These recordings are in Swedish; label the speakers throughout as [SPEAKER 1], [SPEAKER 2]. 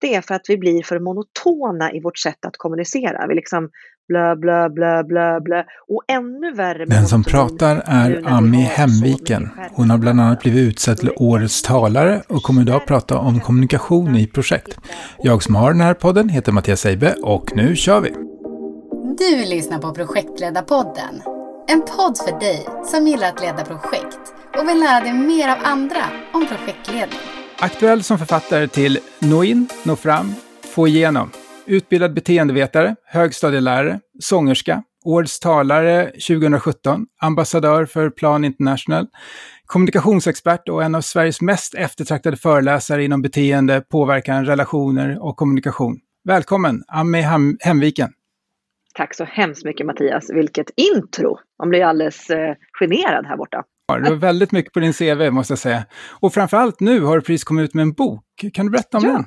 [SPEAKER 1] det är för att vi blir för monotona i vårt sätt att kommunicera. Vi liksom blö, blö, blö, blö, blö. Och ännu värre
[SPEAKER 2] Den som pratar är Ami Hemviken. Hon har bland annat blivit utsedd till Årets talare och kommer idag prata om kommunikation i projekt. Jag som har den här podden heter Mattias Eibe och nu kör vi!
[SPEAKER 3] Du lyssnar på Projektledarpodden. En podd för dig som gillar att leda projekt och vill lära dig mer av andra om projektledning.
[SPEAKER 2] Aktuell som författare till Nå in, nå fram, få igenom. Utbildad beteendevetare, högstadielärare, sångerska, årets talare 2017, ambassadör för Plan International, kommunikationsexpert och en av Sveriges mest eftertraktade föreläsare inom beteende, påverkan, relationer och kommunikation. Välkommen, Ami Hemviken.
[SPEAKER 1] Tack så hemskt mycket Mattias. Vilket intro! Man blir alldeles eh, generad här borta.
[SPEAKER 2] Det var väldigt mycket på din CV måste jag säga. Och framförallt nu har du precis kommit ut med en bok. Kan du berätta om ja. den?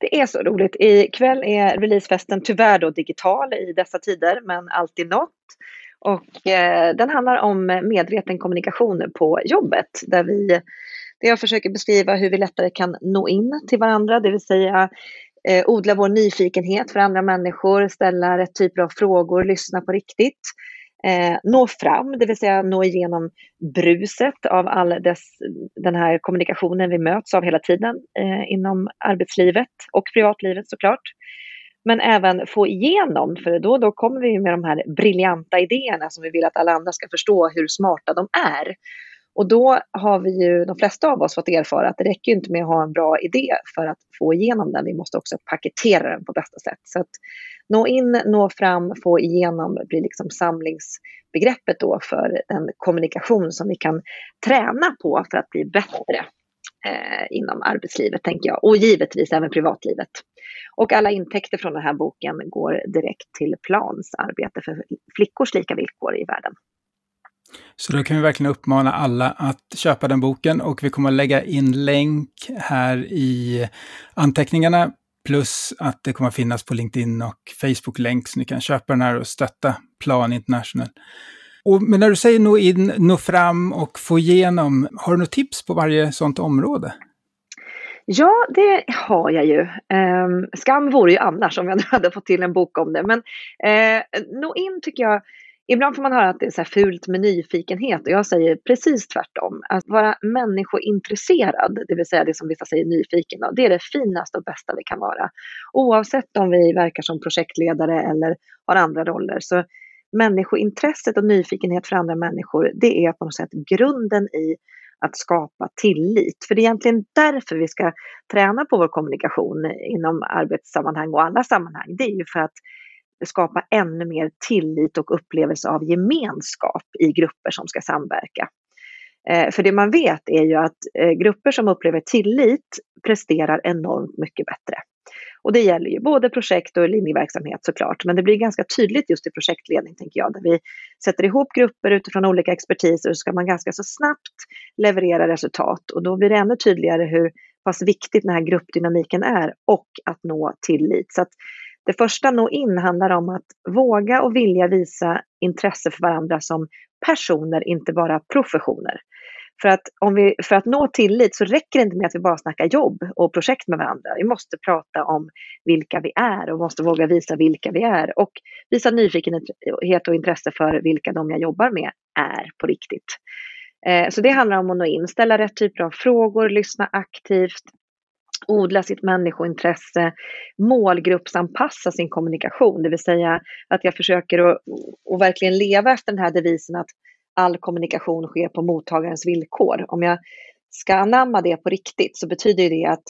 [SPEAKER 1] Det är så roligt. Ikväll är releasefesten tyvärr då digital i dessa tider, men alltid något. Och eh, den handlar om medveten kommunikation på jobbet, där vi där jag försöker beskriva hur vi lättare kan nå in till varandra, det vill säga eh, odla vår nyfikenhet för andra människor, ställa rätt typer av frågor, lyssna på riktigt. Eh, nå fram, det vill säga nå igenom bruset av all dess, den här kommunikationen vi möts av hela tiden eh, inom arbetslivet och privatlivet såklart. Men även få igenom, för då och då kommer vi med de här briljanta idéerna som vi vill att alla andra ska förstå hur smarta de är. Och då har vi ju, de flesta av oss, fått erfara att det räcker inte med att ha en bra idé för att få igenom den. Vi måste också paketera den på bästa sätt. Så att nå in, nå fram, få igenom blir liksom samlingsbegreppet då för en kommunikation som vi kan träna på för att bli bättre eh, inom arbetslivet, tänker jag. Och givetvis även privatlivet. Och alla intäkter från den här boken går direkt till Plans arbete för flickors lika villkor i världen.
[SPEAKER 2] Så då kan vi verkligen uppmana alla att köpa den boken och vi kommer att lägga in länk här i anteckningarna. Plus att det kommer att finnas på LinkedIn och Facebook-länk så ni kan köpa den här och stötta Plan International. Och, men när du säger nå in, nå fram och få igenom, har du något tips på varje sådant område?
[SPEAKER 1] Ja, det har jag ju. Ehm, skam vore ju annars om jag hade fått till en bok om det. Men eh, nå in tycker jag Ibland får man höra att det är så fult med nyfikenhet och jag säger precis tvärtom. Att vara människointresserad, det vill säga det som vissa säger nyfiken, det är det finaste och bästa vi kan vara. Oavsett om vi verkar som projektledare eller har andra roller. Så människointresset och nyfikenhet för andra människor, det är på något sätt grunden i att skapa tillit. För det är egentligen därför vi ska träna på vår kommunikation inom arbetssammanhang och alla sammanhang. Det är ju för att skapa ännu mer tillit och upplevelse av gemenskap i grupper som ska samverka. Eh, för det man vet är ju att eh, grupper som upplever tillit presterar enormt mycket bättre. Och det gäller ju både projekt och linjeverksamhet såklart, men det blir ganska tydligt just i projektledning tänker jag, där vi sätter ihop grupper utifrån olika expertiser så ska man ganska så snabbt leverera resultat och då blir det ännu tydligare hur pass viktigt den här gruppdynamiken är och att nå tillit. Så att det första nå in handlar om att våga och vilja visa intresse för varandra som personer, inte bara professioner. För att, om vi, för att nå tillit så räcker det inte med att vi bara snackar jobb och projekt med varandra. Vi måste prata om vilka vi är och måste våga visa vilka vi är och visa nyfikenhet och intresse för vilka de jag jobbar med är på riktigt. Eh, så det handlar om att nå in, ställa rätt typer av frågor, lyssna aktivt, odla sitt människointresse, målgruppsanpassa sin kommunikation, det vill säga att jag försöker att, att verkligen leva efter den här devisen att all kommunikation sker på mottagarens villkor. Om jag ska anamma det på riktigt så betyder det att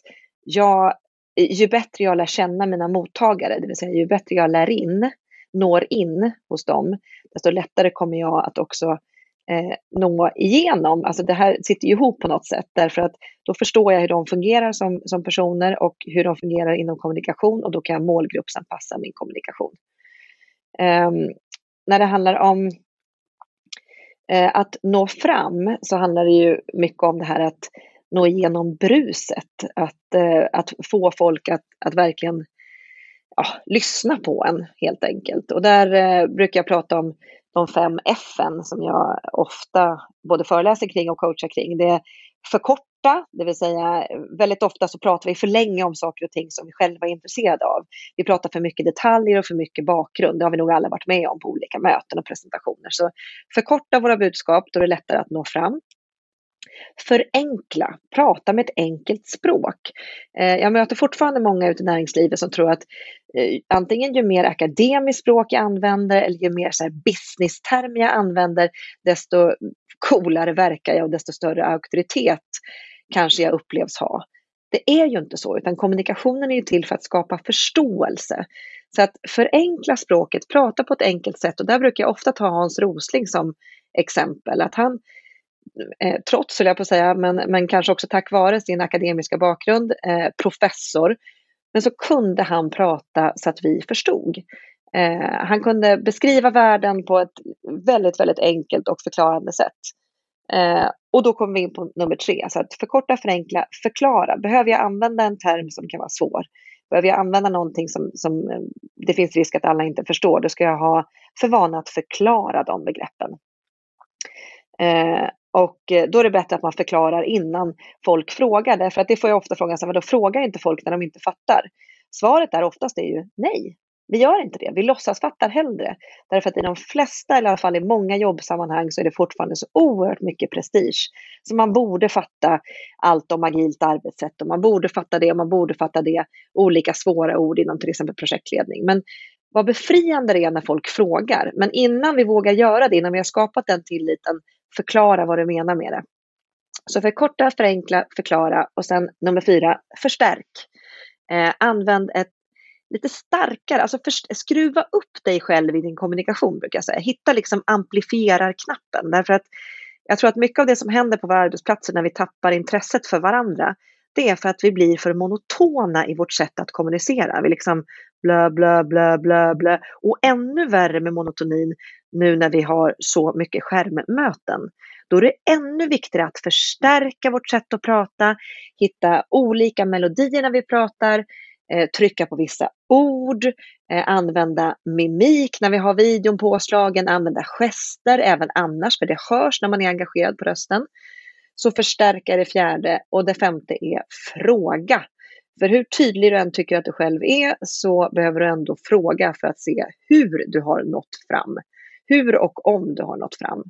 [SPEAKER 1] jag, ju bättre jag lär känna mina mottagare, det vill säga ju bättre jag lär in, når in hos dem, desto lättare kommer jag att också eh, nå igenom. Alltså det här sitter ihop på något sätt därför att då förstår jag hur de fungerar som, som personer och hur de fungerar inom kommunikation och då kan jag målgruppsanpassa min kommunikation. Eh, när det handlar om eh, att nå fram så handlar det ju mycket om det här att nå igenom bruset, att, eh, att få folk att, att verkligen ja, lyssna på en helt enkelt. Och där eh, brukar jag prata om de fem F som jag ofta både föreläser kring och coachar kring. Det är förkorta det vill säga väldigt ofta så pratar vi för länge om saker och ting som vi själva är intresserade av. Vi pratar för mycket detaljer och för mycket bakgrund. Det har vi nog alla varit med om på olika möten och presentationer. Så förkorta våra budskap, då är det lättare att nå fram. Förenkla, prata med ett enkelt språk. Eh, jag möter fortfarande många ute i näringslivet som tror att eh, antingen ju mer akademiskt språk jag använder eller ju mer business-termer jag använder, desto coolare verkar jag och desto större auktoritet kanske jag upplevs ha. Det är ju inte så, utan kommunikationen är ju till för att skapa förståelse. Så att förenkla språket, prata på ett enkelt sätt och där brukar jag ofta ta Hans Rosling som exempel. Att han, eh, trots höll jag på att säga, men, men kanske också tack vare sin akademiska bakgrund, eh, professor, men så kunde han prata så att vi förstod. Eh, han kunde beskriva världen på ett väldigt, väldigt enkelt och förklarande sätt. Eh, och då kommer vi in på nummer tre, så att förkorta, förenkla, förklara. Behöver jag använda en term som kan vara svår? Behöver jag använda någonting som, som eh, det finns risk att alla inte förstår, då ska jag ha för vana att förklara de begreppen. Eh, och eh, då är det bättre att man förklarar innan folk frågar, därför att det får jag ofta frågan, så, då frågar inte folk när de inte fattar? Svaret är oftast är ju nej. Vi gör inte det. Vi låtsasfattar hellre. Därför att i de flesta, eller i alla fall i många jobbsammanhang, så är det fortfarande så oerhört mycket prestige. Så man borde fatta allt om agilt arbetssätt och man borde fatta det och man borde fatta det. Olika svåra ord inom till exempel projektledning. Men vad befriande det är när folk frågar. Men innan vi vågar göra det, innan vi har skapat den tilliten, förklara vad du menar med det. Så förkorta, förenkla, förklara och sen nummer fyra, förstärk. Eh, använd ett lite starkare, alltså för, skruva upp dig själv i din kommunikation brukar jag säga. Hitta liksom amplifierarknappen därför att jag tror att mycket av det som händer på våra arbetsplatser när vi tappar intresset för varandra, det är för att vi blir för monotona i vårt sätt att kommunicera. Vi liksom blö, blö, blö, blö, blö. Och ännu värre med monotonin nu när vi har så mycket skärmmöten. Då är det ännu viktigare att förstärka vårt sätt att prata, hitta olika melodier när vi pratar, eh, trycka på vissa ord, eh, använda mimik när vi har videon påslagen, använda gester även annars, för det hörs när man är engagerad på rösten. Så förstärka det fjärde och det femte är fråga. För hur tydlig du än tycker att du själv är så behöver du ändå fråga för att se hur du har nått fram. Hur och om du har nått fram.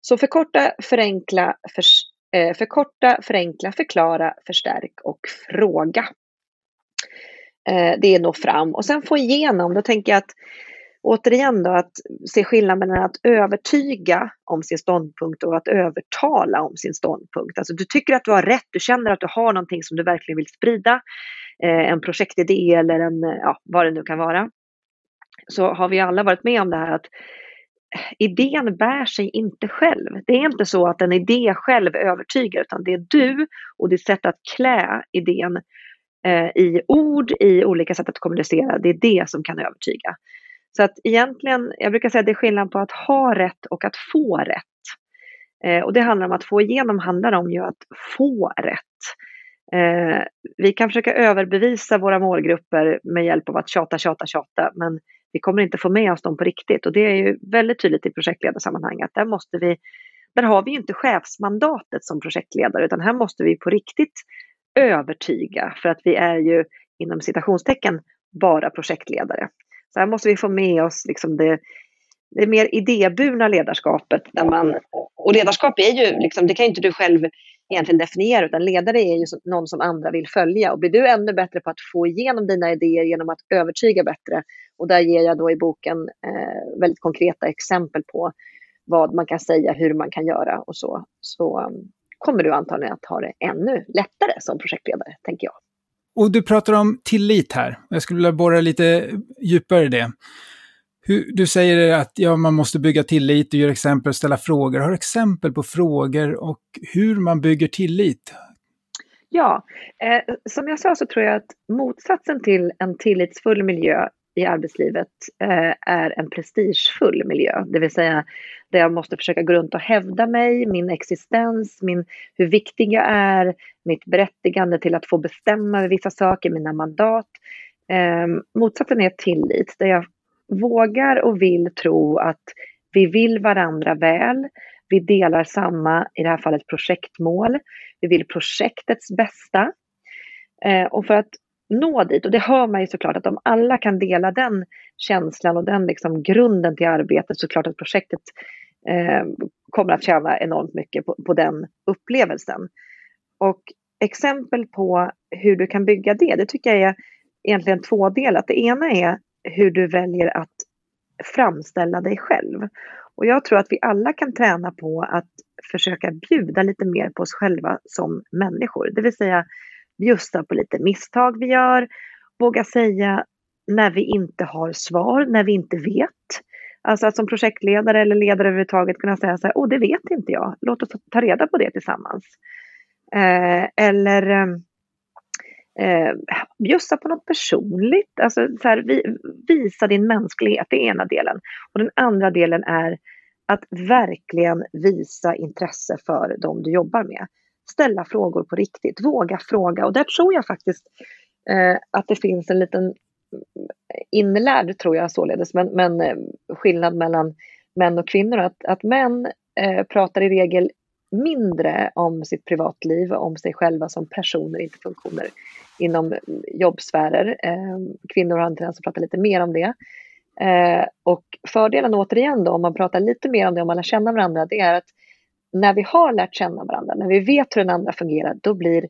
[SPEAKER 1] Så förkorta, förenkla, för, eh, förkorta, förenkla, förklara, förstärk och fråga. Eh, det är nå fram och sen få igenom, då tänker jag att återigen då att se skillnaden mellan att övertyga om sin ståndpunkt och att övertala om sin ståndpunkt. Alltså du tycker att du har rätt, du känner att du har någonting som du verkligen vill sprida, eh, en projektidé eller en, eh, ja, vad det nu kan vara. Så har vi alla varit med om det här att eh, idén bär sig inte själv. Det är inte så att en idé själv övertygar utan det är du och ditt sätt att klä idén eh, i ord, i olika sätt att kommunicera. Det är det som kan övertyga. Så att egentligen, jag brukar säga att det är skillnad på att ha rätt och att få rätt. Eh, och det handlar om att få igenom handlar om ju att få rätt. Eh, vi kan försöka överbevisa våra målgrupper med hjälp av att tjata, tjata, tjata, men vi kommer inte få med oss dem på riktigt. Och det är ju väldigt tydligt i projektledarsammanhang att där måste vi, där har vi inte chefsmandatet som projektledare, utan här måste vi på riktigt övertyga, för att vi är ju inom citationstecken bara projektledare. Så här måste vi få med oss liksom det, det mer idéburna ledarskapet. Där man, och ledarskap är ju, liksom, det kan ju inte du själv egentligen definiera, utan ledare är ju någon som andra vill följa. Och blir du ännu bättre på att få igenom dina idéer genom att övertyga bättre, och där ger jag då i boken eh, väldigt konkreta exempel på vad man kan säga, hur man kan göra och så, så mm, kommer du antagligen att ha det ännu lättare som projektledare, tänker jag.
[SPEAKER 2] Och du pratar om tillit här. Jag skulle vilja borra lite djupare i det. Hur, du säger att ja, man måste bygga tillit, du ger exempel, och ställa frågor. Har du exempel på frågor och hur man bygger tillit?
[SPEAKER 1] Ja, eh, som jag sa så tror jag att motsatsen till en tillitsfull miljö i arbetslivet eh, är en prestigefull miljö. Det vill säga där jag måste försöka gå runt och hävda mig, min existens, min, hur viktig jag är, mitt berättigande till att få bestämma över vissa saker, mina mandat. Eh, motsatsen är tillit, där jag vågar och vill tro att vi vill varandra väl. Vi delar samma, i det här fallet, projektmål. Vi vill projektets bästa. Eh, och för att nå dit, och det hör man ju såklart att om alla kan dela den känslan och den liksom grunden till arbetet så klart att projektet eh, kommer att tjäna enormt mycket på, på den upplevelsen. Och exempel på hur du kan bygga det, det tycker jag är egentligen tvådelat. Det ena är hur du väljer att framställa dig själv. Och jag tror att vi alla kan träna på att försöka bjuda lite mer på oss själva som människor. Det vill säga bjussa på lite misstag vi gör, våga säga när vi inte har svar, när vi inte vet. Alltså att som projektledare eller ledare överhuvudtaget kunna säga så här, åh det vet inte jag, låt oss ta reda på det tillsammans. Eh, eller ehm, eh, bjussa på något personligt, alltså så här, vi, visa din mänsklighet, det är ena delen. Och den andra delen är att verkligen visa intresse för de du jobbar med. Ställa frågor på riktigt, våga fråga. Och där tror jag faktiskt eh, att det finns en liten inlärd, tror jag således, men, men eh, skillnad mellan män och kvinnor. Att, att män eh, pratar i regel mindre om sitt privatliv, om sig själva som personer, inte funktioner inom jobbsfärer. Ehm, kvinnor har en tendens att prata lite mer om det. Ehm, och fördelen återigen då, om man pratar lite mer om det, om man lär känna varandra, det är att när vi har lärt känna varandra, när vi vet hur den andra fungerar, då blir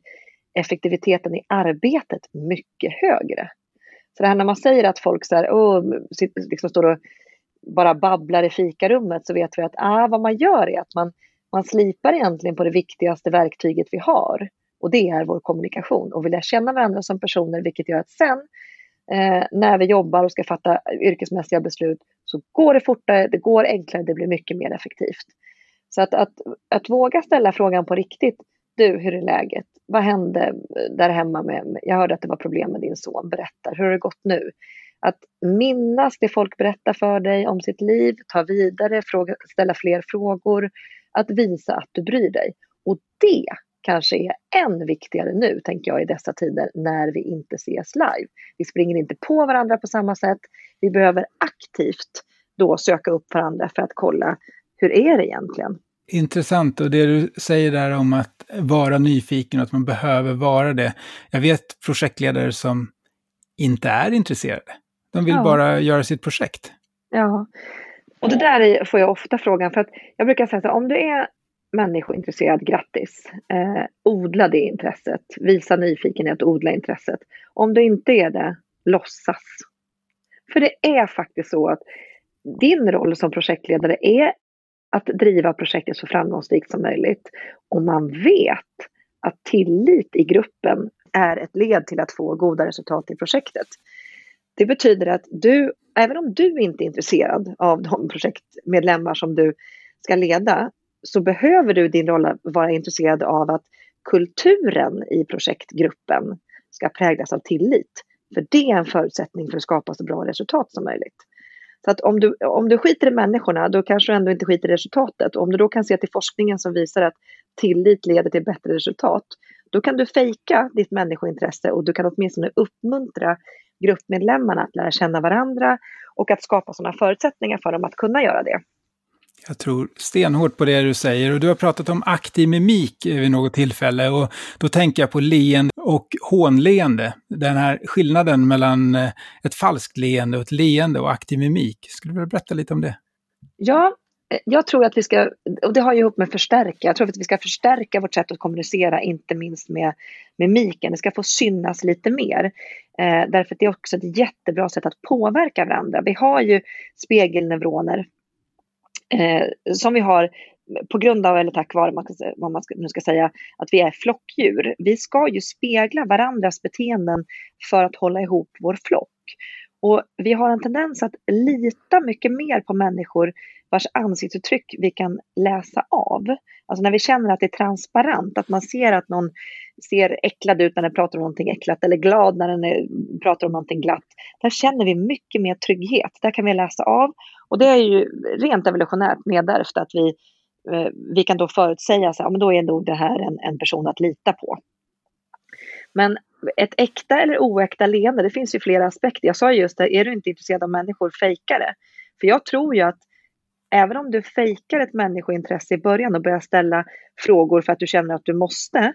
[SPEAKER 1] effektiviteten i arbetet mycket högre. Så det här när man säger att folk så här, oh, liksom står och bara babblar i fikarummet så vet vi att ah, vad man gör är att man, man slipar egentligen på det viktigaste verktyget vi har. Och det är vår kommunikation. Och vi lär känna varandra som personer vilket gör att sen eh, när vi jobbar och ska fatta yrkesmässiga beslut så går det fortare, det går enklare, det blir mycket mer effektivt. Så att, att, att våga ställa frågan på riktigt. Du, hur är läget? Vad hände eh, där hemma? Med, jag hörde att det var problem med din son. Berätta, hur har det gått nu? Att minnas det folk berättar för dig om sitt liv, ta vidare, fråga, ställa fler frågor. Att visa att du bryr dig. Och det kanske är än viktigare nu, tänker jag, i dessa tider när vi inte ses live. Vi springer inte på varandra på samma sätt. Vi behöver aktivt då söka upp varandra för att kolla hur är det egentligen?
[SPEAKER 2] Intressant och det du säger där om att vara nyfiken och att man behöver vara det. Jag vet projektledare som inte är intresserade. De vill ja. bara göra sitt projekt.
[SPEAKER 1] Ja, och det där får jag ofta frågan för att jag brukar säga så här, om du är människointresserad, grattis. Eh, odla det intresset, visa nyfikenhet, odla intresset. Om du inte är det, låtsas. För det är faktiskt så att din roll som projektledare är att driva projektet så framgångsrikt som möjligt. Och man vet att tillit i gruppen är ett led till att få goda resultat i projektet. Det betyder att du, även om du inte är intresserad av de projektmedlemmar som du ska leda, så behöver du i din roll vara intresserad av att kulturen i projektgruppen ska präglas av tillit. För det är en förutsättning för att skapa så bra resultat som möjligt. Så att om du, om du skiter i människorna, då kanske du ändå inte skiter i resultatet. Och om du då kan se till forskningen som visar att tillit leder till bättre resultat, då kan du fejka ditt människointresse och du kan åtminstone uppmuntra gruppmedlemmarna att lära känna varandra och att skapa sådana förutsättningar för dem att kunna göra det.
[SPEAKER 2] Jag tror stenhårt på det du säger och du har pratat om aktiv mimik vid något tillfälle och då tänker jag på leende och hånleende. Den här skillnaden mellan eh, ett falskt leende och ett leende och aktiv mimik. Skulle du vilja berätta lite om det?
[SPEAKER 1] Ja, Eh, jag tror att vi ska, och det har ju ihop med förstärka, jag tror att vi ska förstärka vårt sätt att kommunicera, inte minst med mimiken. Det ska få synas lite mer. Eh, därför att det är också ett jättebra sätt att påverka varandra. Vi har ju spegelneuroner eh, som vi har på grund av, eller tack vare, man ska, vad man ska, nu ska säga, att vi är flockdjur. Vi ska ju spegla varandras beteenden för att hålla ihop vår flock. Och vi har en tendens att lita mycket mer på människor vars ansiktsuttryck vi kan läsa av. Alltså när vi känner att det är transparent, att man ser att någon ser äcklad ut när den pratar om någonting äcklat eller glad när den är, pratar om någonting glatt. Där känner vi mycket mer trygghet. Där kan vi läsa av. Och det är ju rent evolutionärt nedärvt att vi, eh, vi kan då förutsäga att ja, då är nog det här en, en person att lita på. Men ett äkta eller oäkta leende, det finns ju flera aspekter. Jag sa just det, är du inte intresserad av människor, fejka det. För jag tror ju att även om du fejkar ett människointresse i början och börjar ställa frågor för att du känner att du måste,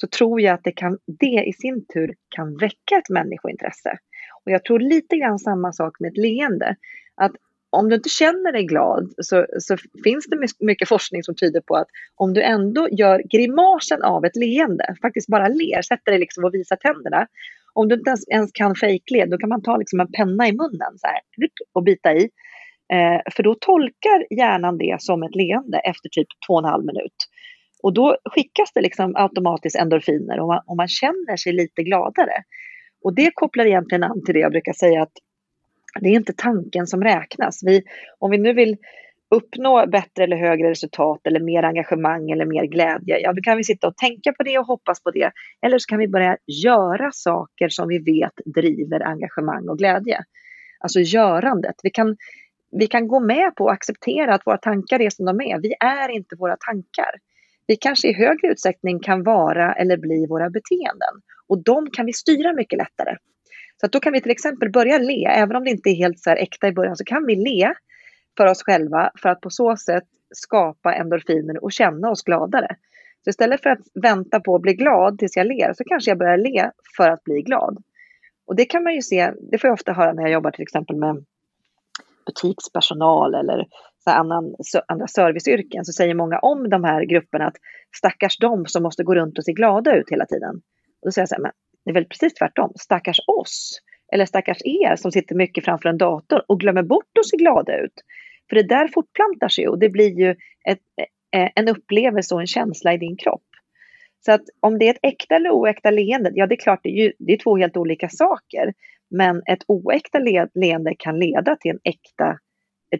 [SPEAKER 1] så tror jag att det, kan, det i sin tur kan väcka ett människointresse. Och jag tror lite grann samma sak med ett leende. Att om du inte känner dig glad så, så, finns det mycket forskning som tyder på att om du ändå gör grimasen av ett leende, faktiskt bara ler, sätter dig liksom och visar tänderna. Om du inte ens, ens kan fejkle, då kan man ta liksom en penna i munnen så här, och bita i. Eh, för då tolkar hjärnan det som ett leende efter typ två och en halv minut. Och då skickas det liksom automatiskt endorfiner och man, och man känner sig lite gladare. Och det kopplar egentligen an till det jag brukar säga att det är inte tanken som räknas. Vi, om vi nu vill uppnå bättre eller högre resultat eller mer engagemang eller mer glädje, ja då kan vi sitta och tänka på det och hoppas på det. Eller så kan vi börja göra saker som vi vet driver engagemang och glädje. Alltså görandet. Vi kan, vi kan gå med på och acceptera att våra tankar är som de är. Vi är inte våra tankar. Vi kanske i högre utsträckning kan vara eller bli våra beteenden. Och de kan vi styra mycket lättare. Så då kan vi till exempel börja le, även om det inte är helt så äkta i början, så kan vi le för oss själva för att på så sätt skapa endorfiner och känna oss gladare. Så istället för att vänta på att bli glad tills jag ler så kanske jag börjar le för att bli glad. Och det kan man ju se, det får jag ofta höra när jag jobbar till exempel med butikspersonal eller så annan, andra serviceyrken så säger många om de här grupperna att stackars de som måste gå runt och se glada ut hela tiden. Och då säger jag så här, men det är väl precis tvärtom. Stackars oss, eller stackars er som sitter mycket framför en dator och glömmer bort att se glada ut. För det där fortplantar sig och det blir ju ett, e, e, en upplevelse och en känsla i din kropp. Så att om det är ett äkta eller oäkta leende, ja det är klart det är, ju, det är två helt olika saker. Men ett oäkta leende kan leda till, en äkta,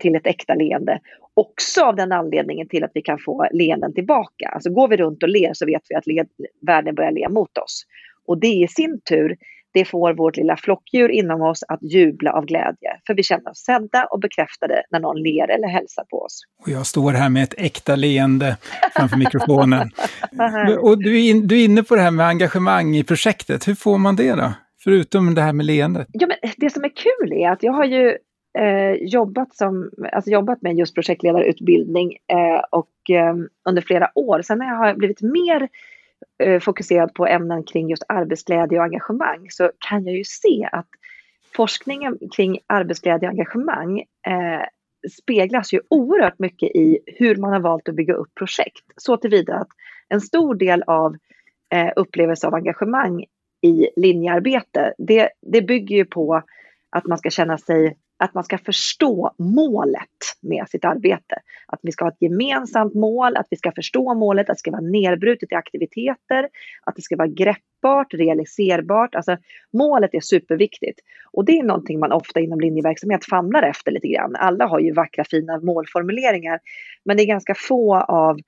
[SPEAKER 1] till ett äkta leende. Också av den anledningen till att vi kan få leenden tillbaka. Alltså går vi runt och ler så vet vi att led, världen börjar le mot oss. Och det i sin tur, det får vårt lilla flockdjur inom oss att jubla av glädje. För vi känner oss sedda och bekräftade när någon ler eller hälsar på oss.
[SPEAKER 2] Och jag står här med ett äkta leende framför mikrofonen. och du är, in, du är inne på det här med engagemang i projektet. Hur får man det då? Förutom det här med leendet.
[SPEAKER 1] Ja, men det som är kul är att jag har ju eh, jobbat, som, alltså jobbat med just projektledarutbildning eh, och eh, under flera år. Sen när jag har blivit mer eh, fokuserad på ämnen kring just arbetsglädje och engagemang så kan jag ju se att forskningen kring arbetsglädje och engagemang eh, speglas ju oerhört mycket i hur man har valt att bygga upp projekt. Så tillvida att en stor del av eh, upplevelse av engagemang i linjearbete, det, det bygger ju på att man ska känna sig att man ska förstå målet med sitt arbete. Att vi ska ha ett gemensamt mål, att vi ska förstå målet, att det ska vara nedbrutet i aktiviteter, att det ska vara greppbart, realiserbart. Alltså målet är superviktigt. Och det är någonting man ofta inom linjeverksamhet famlar efter lite grann. Alla har ju vackra fina målformuleringar, men det är ganska få av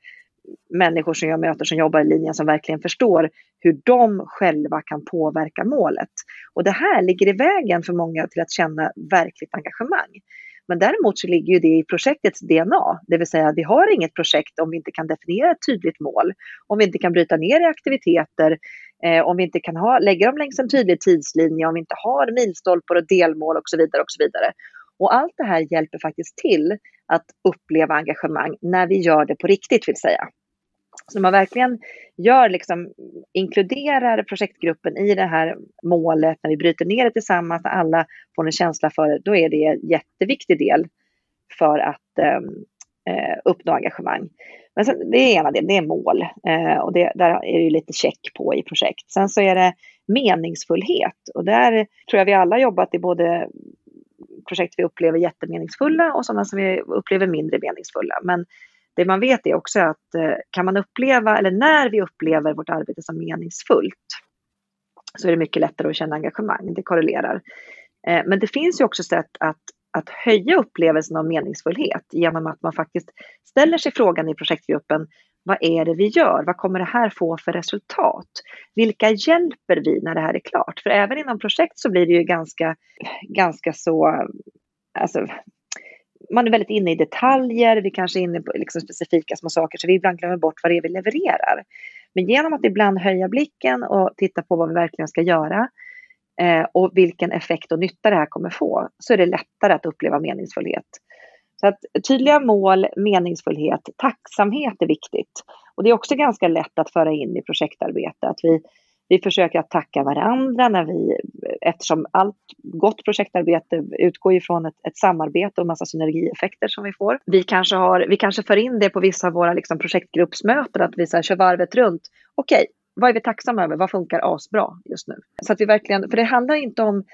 [SPEAKER 1] människor som jag möter som jobbar i linjen som verkligen förstår hur de själva kan påverka målet. Och det här ligger i vägen för många till att känna verkligt engagemang. Men däremot så ligger ju det i projektets DNA, det vill säga vi har inget projekt om vi inte kan definiera ett tydligt mål, om vi inte kan bryta ner i aktiviteter, eh, om vi inte kan ha, lägga dem längs en tydlig tidslinje, om vi inte har milstolpar och delmål och så vidare. Och så vidare. Och allt det här hjälper faktiskt till att uppleva engagemang när vi gör det på riktigt vill säga. Så man verkligen gör liksom, inkluderar projektgruppen i det här målet, när vi bryter ner det tillsammans, när alla får en känsla för det, då är det en jätteviktig del för att ehm, eh, uppnå engagemang. Men sen, det är ena delen, det är mål eh, och det, där är det lite check på i projekt. Sen så är det meningsfullhet och där tror jag vi alla jobbat i både projekt vi upplever jättemeningsfulla och sådana som vi upplever mindre meningsfulla. Men det man vet är också att eh, kan man uppleva, eller när vi upplever vårt arbete som meningsfullt, så är det mycket lättare att känna engagemang. Det korrelerar. Eh, men det finns ju också sätt att, att höja upplevelsen av meningsfullhet genom att man faktiskt ställer sig frågan i projektgruppen, vad är det vi gör? Vad kommer det här få för resultat? Vilka hjälper vi när det här är klart? För även inom projekt så blir det ju ganska, ganska så, alltså, man är väldigt inne i detaljer, vi kanske är inne på liksom specifika små saker så vi ibland glömmer bort vad det är vi levererar. Men genom att ibland höja blicken och titta på vad vi verkligen ska göra eh, och vilken effekt och nytta det här kommer få så är det lättare att uppleva meningsfullhet. Så att tydliga mål, meningsfullhet, tacksamhet är viktigt. Och det är också ganska lätt att föra in i projektarbete, att vi, vi försöker att tacka varandra när vi, eftersom allt gott projektarbete utgår ifrån ett, ett samarbete och massa synergieffekter som vi får. Vi kanske, har, vi kanske för in det på vissa av våra liksom projektgruppsmöten, att vi så här, kör varvet runt. Okej, vad är vi tacksamma över? Vad funkar asbra just nu? Så att vi verkligen, för det handlar inte om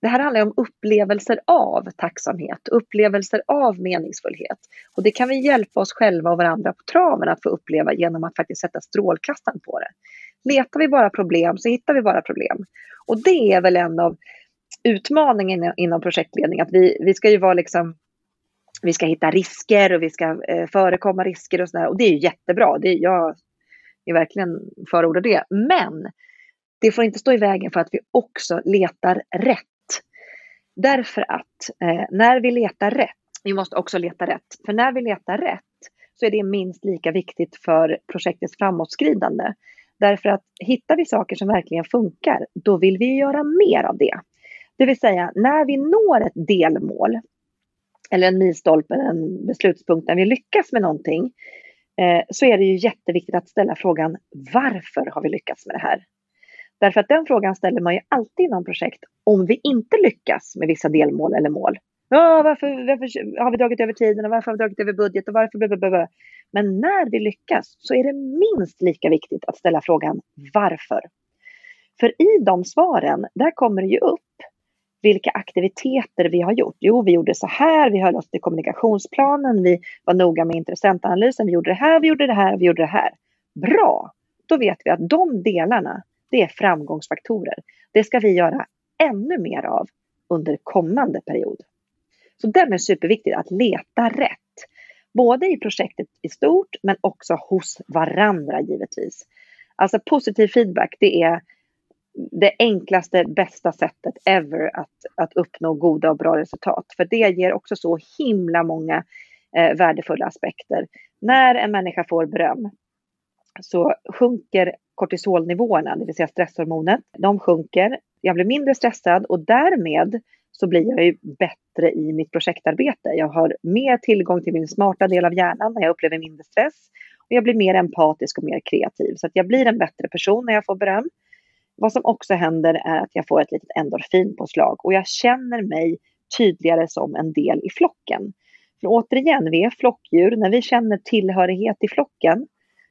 [SPEAKER 1] det här handlar om upplevelser av tacksamhet, upplevelser av meningsfullhet. Och det kan vi hjälpa oss själva och varandra på traven att få uppleva genom att faktiskt sätta strålkastaren på det. Letar vi bara problem så hittar vi bara problem. Och det är väl en av utmaningen inom projektledning, att vi, vi ska ju vara liksom vi ska hitta risker och vi ska eh, förekomma risker och sådär. Och det är ju jättebra. Det är, jag är verkligen förordar det. Men det får inte stå i vägen för att vi också letar rätt. Därför att eh, när vi letar rätt, vi måste också leta rätt. För när vi letar rätt så är det minst lika viktigt för projektets framåtskridande. Därför att hittar vi saker som verkligen funkar, då vill vi göra mer av det. Det vill säga, när vi når ett delmål eller en milstolpe, en beslutspunkt när vi lyckas med någonting, eh, så är det ju jätteviktigt att ställa frågan varför har vi lyckats med det här? Därför att den frågan ställer man ju alltid inom projekt om vi inte lyckas med vissa delmål eller mål. Ja, varför, varför har vi dragit över tiden och varför har vi dragit över budget och varför... Blablabla. Men när vi lyckas så är det minst lika viktigt att ställa frågan varför. För i de svaren, där kommer det ju upp vilka aktiviteter vi har gjort. Jo, vi gjorde så här, vi höll oss till kommunikationsplanen, vi var noga med intressentanalysen, vi gjorde det här, vi gjorde det här, vi gjorde det här. Bra! Då vet vi att de delarna, det är framgångsfaktorer. Det ska vi göra ännu mer av under kommande period. Så den är superviktig, att leta rätt. Både i projektet i stort, men också hos varandra givetvis. Alltså positiv feedback, det är det enklaste, bästa sättet ever att, att uppnå goda och bra resultat. För det ger också så himla många eh, värdefulla aspekter. När en människa får beröm så sjunker kortisolnivåerna, det vill säga stresshormonet. De sjunker. Jag blir mindre stressad och därmed så blir jag ju bättre i mitt projektarbete. Jag har mer tillgång till min smarta del av hjärnan när jag upplever mindre stress. Och jag blir mer empatisk och mer kreativ. Så att jag blir en bättre person när jag får beröm. Vad som också händer är att jag får ett litet endorfinpåslag och jag känner mig tydligare som en del i flocken. För återigen, vi är flockdjur. När vi känner tillhörighet i flocken,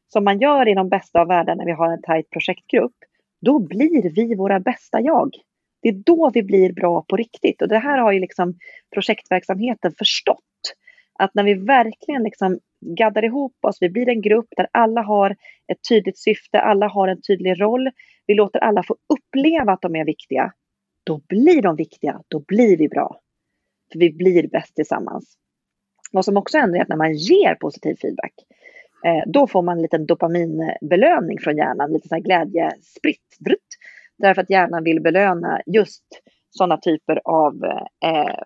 [SPEAKER 1] som man gör i de bästa av världar när vi har en tajt projektgrupp, då blir vi våra bästa jag. Det är då vi blir bra på riktigt. Och det här har ju liksom projektverksamheten förstått. Att när vi verkligen liksom gaddar ihop oss, vi blir en grupp där alla har ett tydligt syfte, alla har en tydlig roll. Vi låter alla få uppleva att de är viktiga. Då blir de viktiga, då blir vi bra. För vi blir bäst tillsammans. Vad som också händer är att när man ger positiv feedback, eh, då får man en liten dopaminbelöning från hjärnan, lite så här glädjespritt. Därför att hjärnan vill belöna just sådana typer av eh,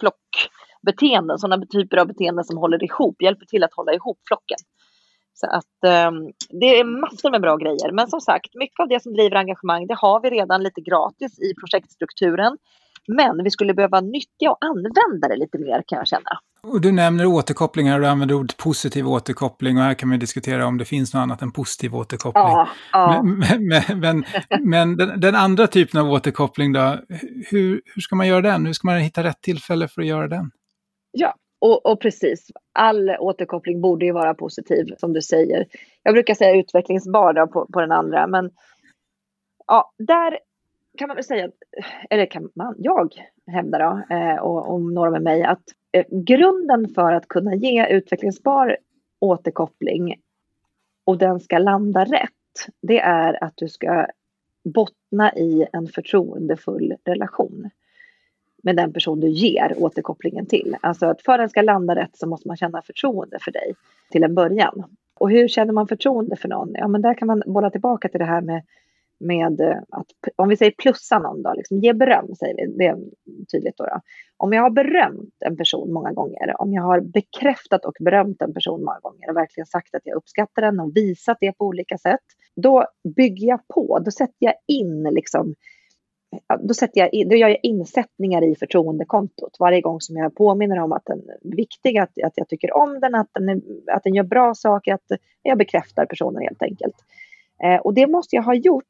[SPEAKER 1] flockbeteenden, sådana typer av beteenden som håller ihop, hjälper till att hålla ihop flocken. Så att eh, det är massor med bra grejer. Men som sagt, mycket av det som driver engagemang, det har vi redan lite gratis i projektstrukturen. Men vi skulle behöva nyttja och använda det lite mer kan jag känna.
[SPEAKER 2] Och du nämner återkopplingar, du använder ordet positiv återkoppling och här kan vi diskutera om det finns något annat än positiv återkoppling. Ja, ja. Men, men, men, men den, den, andra typen av återkoppling då, hur, hur ska man göra den? Hur ska man hitta rätt tillfälle för att göra den?
[SPEAKER 1] Ja, och, och, precis. All återkoppling borde ju vara positiv, som du säger. Jag brukar säga utvecklingsbar på, på den andra, men ja, där kan man väl säga, eller kan man, jag hävdar då, eh, och, och några med mig, att Eh, grunden för att kunna ge utvecklingsbar återkoppling och den ska landa rätt, det är att du ska bottna i en förtroendefull relation med den person du ger återkopplingen till. Alltså att för att den ska landa rätt så måste man känna förtroende för dig till en början. Och hur känner man förtroende för någon? Ja, men där kan man bolla tillbaka till det här med med eh, att, om vi säger plussa någon då, liksom ge beröm säger vi, det är tydligt då, då. Om jag har berömt en person många gånger, om jag har bekräftat och berömt en person många gånger och verkligen sagt att jag uppskattar den och visat det på olika sätt, då bygger jag på, då sätter jag in liksom då, sätter jag, då gör jag insättningar i förtroendekontot varje gång som jag påminner om att den är viktig, att, att jag tycker om den, att den, är, att den gör bra saker, att jag bekräftar personen helt enkelt. Eh, och det måste jag ha gjort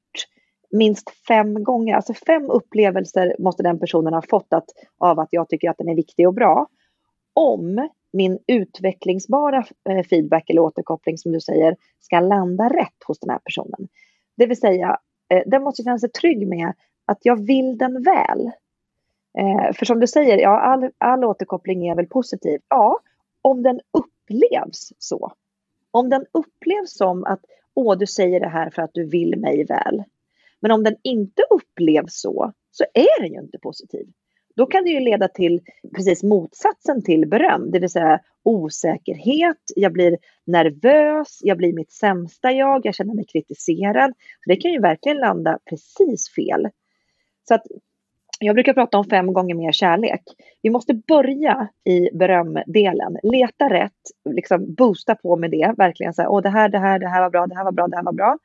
[SPEAKER 1] minst fem gånger, alltså fem upplevelser måste den personen ha fått att, av att jag tycker att den är viktig och bra. Om min utvecklingsbara eh, feedback eller återkoppling som du säger ska landa rätt hos den här personen. Det vill säga, eh, den måste känna sig trygg med att jag vill den väl. Eh, för som du säger, ja, all, all återkoppling är väl positiv. Ja, om den upplevs så. Om den upplevs som att åh, du säger det här för att du vill mig väl. Men om den inte upplevs så, så är den ju inte positiv. Då kan det ju leda till precis motsatsen till beröm, det vill säga osäkerhet, jag blir nervös, jag blir mitt sämsta jag, jag känner mig kritiserad. det kan ju verkligen landa precis fel. Så att jag brukar prata om fem gånger mer kärlek. Vi måste börja i berömdelen. Leta rätt, liksom boosta på med det. Verkligen så här, åh det här, det här, det här var bra, det här var bra, det här var bra.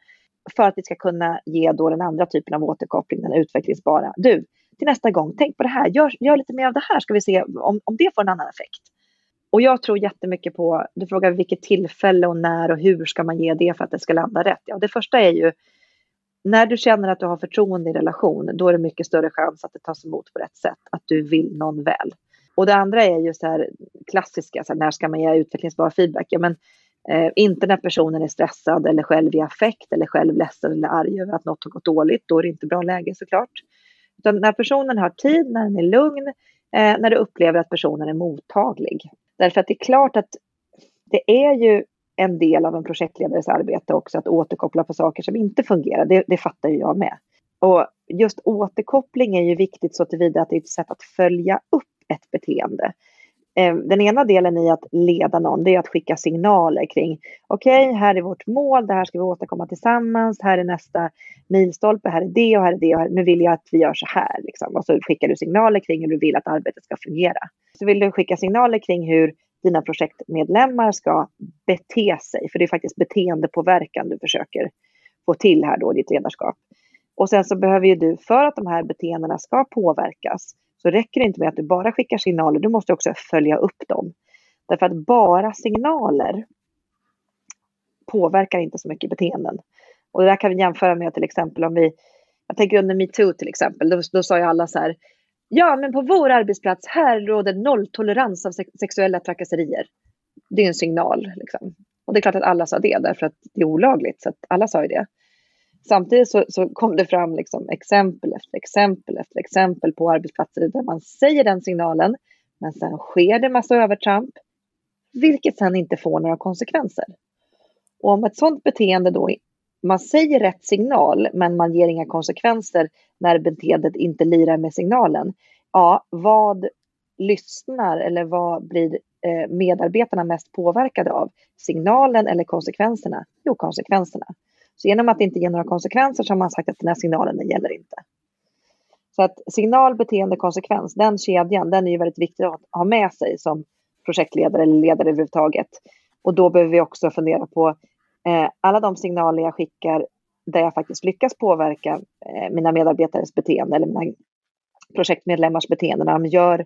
[SPEAKER 1] För att vi ska kunna ge då den andra typen av återkoppling, den utvecklingsbara. Du, till nästa gång, tänk på det här, gör, gör lite mer av det här, ska vi se om, om det får en annan effekt. Och jag tror jättemycket på, du frågar vilket tillfälle och när och hur ska man ge det för att det ska landa rätt. Ja, det första är ju när du känner att du har förtroende i relation, då är det mycket större chans att det tas emot på rätt sätt, att du vill någon väl. Och det andra är ju så här klassiska, så här, när ska man ge utvecklingsbar feedback? Ja, men, eh, inte när personen är stressad eller själv i affekt eller själv ledsen eller arg över att något har gått dåligt, då är det inte bra läge såklart. Utan när personen har tid, när den är lugn, eh, när du upplever att personen är mottaglig. Därför att det är klart att det är ju en del av en projektledares arbete också att återkoppla på saker som inte fungerar. Det, det fattar ju jag med. Och just återkoppling är ju viktigt så tillvida att det är ett sätt att följa upp ett beteende. Ehm, den ena delen i att leda någon, det är att skicka signaler kring okej, okay, här är vårt mål, det här ska vi återkomma tillsammans, här är nästa milstolpe, här är det och här är det och här, nu vill jag att vi gör så här. Liksom. Och så skickar du signaler kring hur du vill att arbetet ska fungera. Så vill du skicka signaler kring hur dina projektmedlemmar ska bete sig, för det är faktiskt beteendepåverkan du försöker få till här då i ditt ledarskap. Och sen så behöver ju du, för att de här beteendena ska påverkas, så räcker det inte med att du bara skickar signaler, du måste också följa upp dem. Därför att bara signaler påverkar inte så mycket beteenden. Och det där kan vi jämföra med till exempel om vi, jag tänker under metoo till exempel, då, då sa ju alla så här, Ja, men på vår arbetsplats här råder nolltolerans av sexuella trakasserier. Det är en signal. Liksom. Och det är klart att alla sa det därför att det är olagligt. Så att alla sa ju det. Samtidigt så, så kom det fram liksom exempel efter exempel efter exempel på arbetsplatser där man säger den signalen. Men sen sker det massa övertramp. Vilket sen inte får några konsekvenser. Och om ett sådant beteende då man säger rätt signal men man ger inga konsekvenser när beteendet inte lirar med signalen. Ja, vad lyssnar eller vad blir eh, medarbetarna mest påverkade av? Signalen eller konsekvenserna? Jo, konsekvenserna. Så genom att inte ge några konsekvenser så har man sagt att den här signalen den gäller inte. Så att signal, beteende, konsekvens, den kedjan, den är ju väldigt viktig att ha med sig som projektledare eller ledare överhuvudtaget. Och då behöver vi också fundera på Eh, alla de signaler jag skickar där jag faktiskt lyckas påverka eh, mina medarbetares beteende eller mina projektmedlemmars beteende när de gör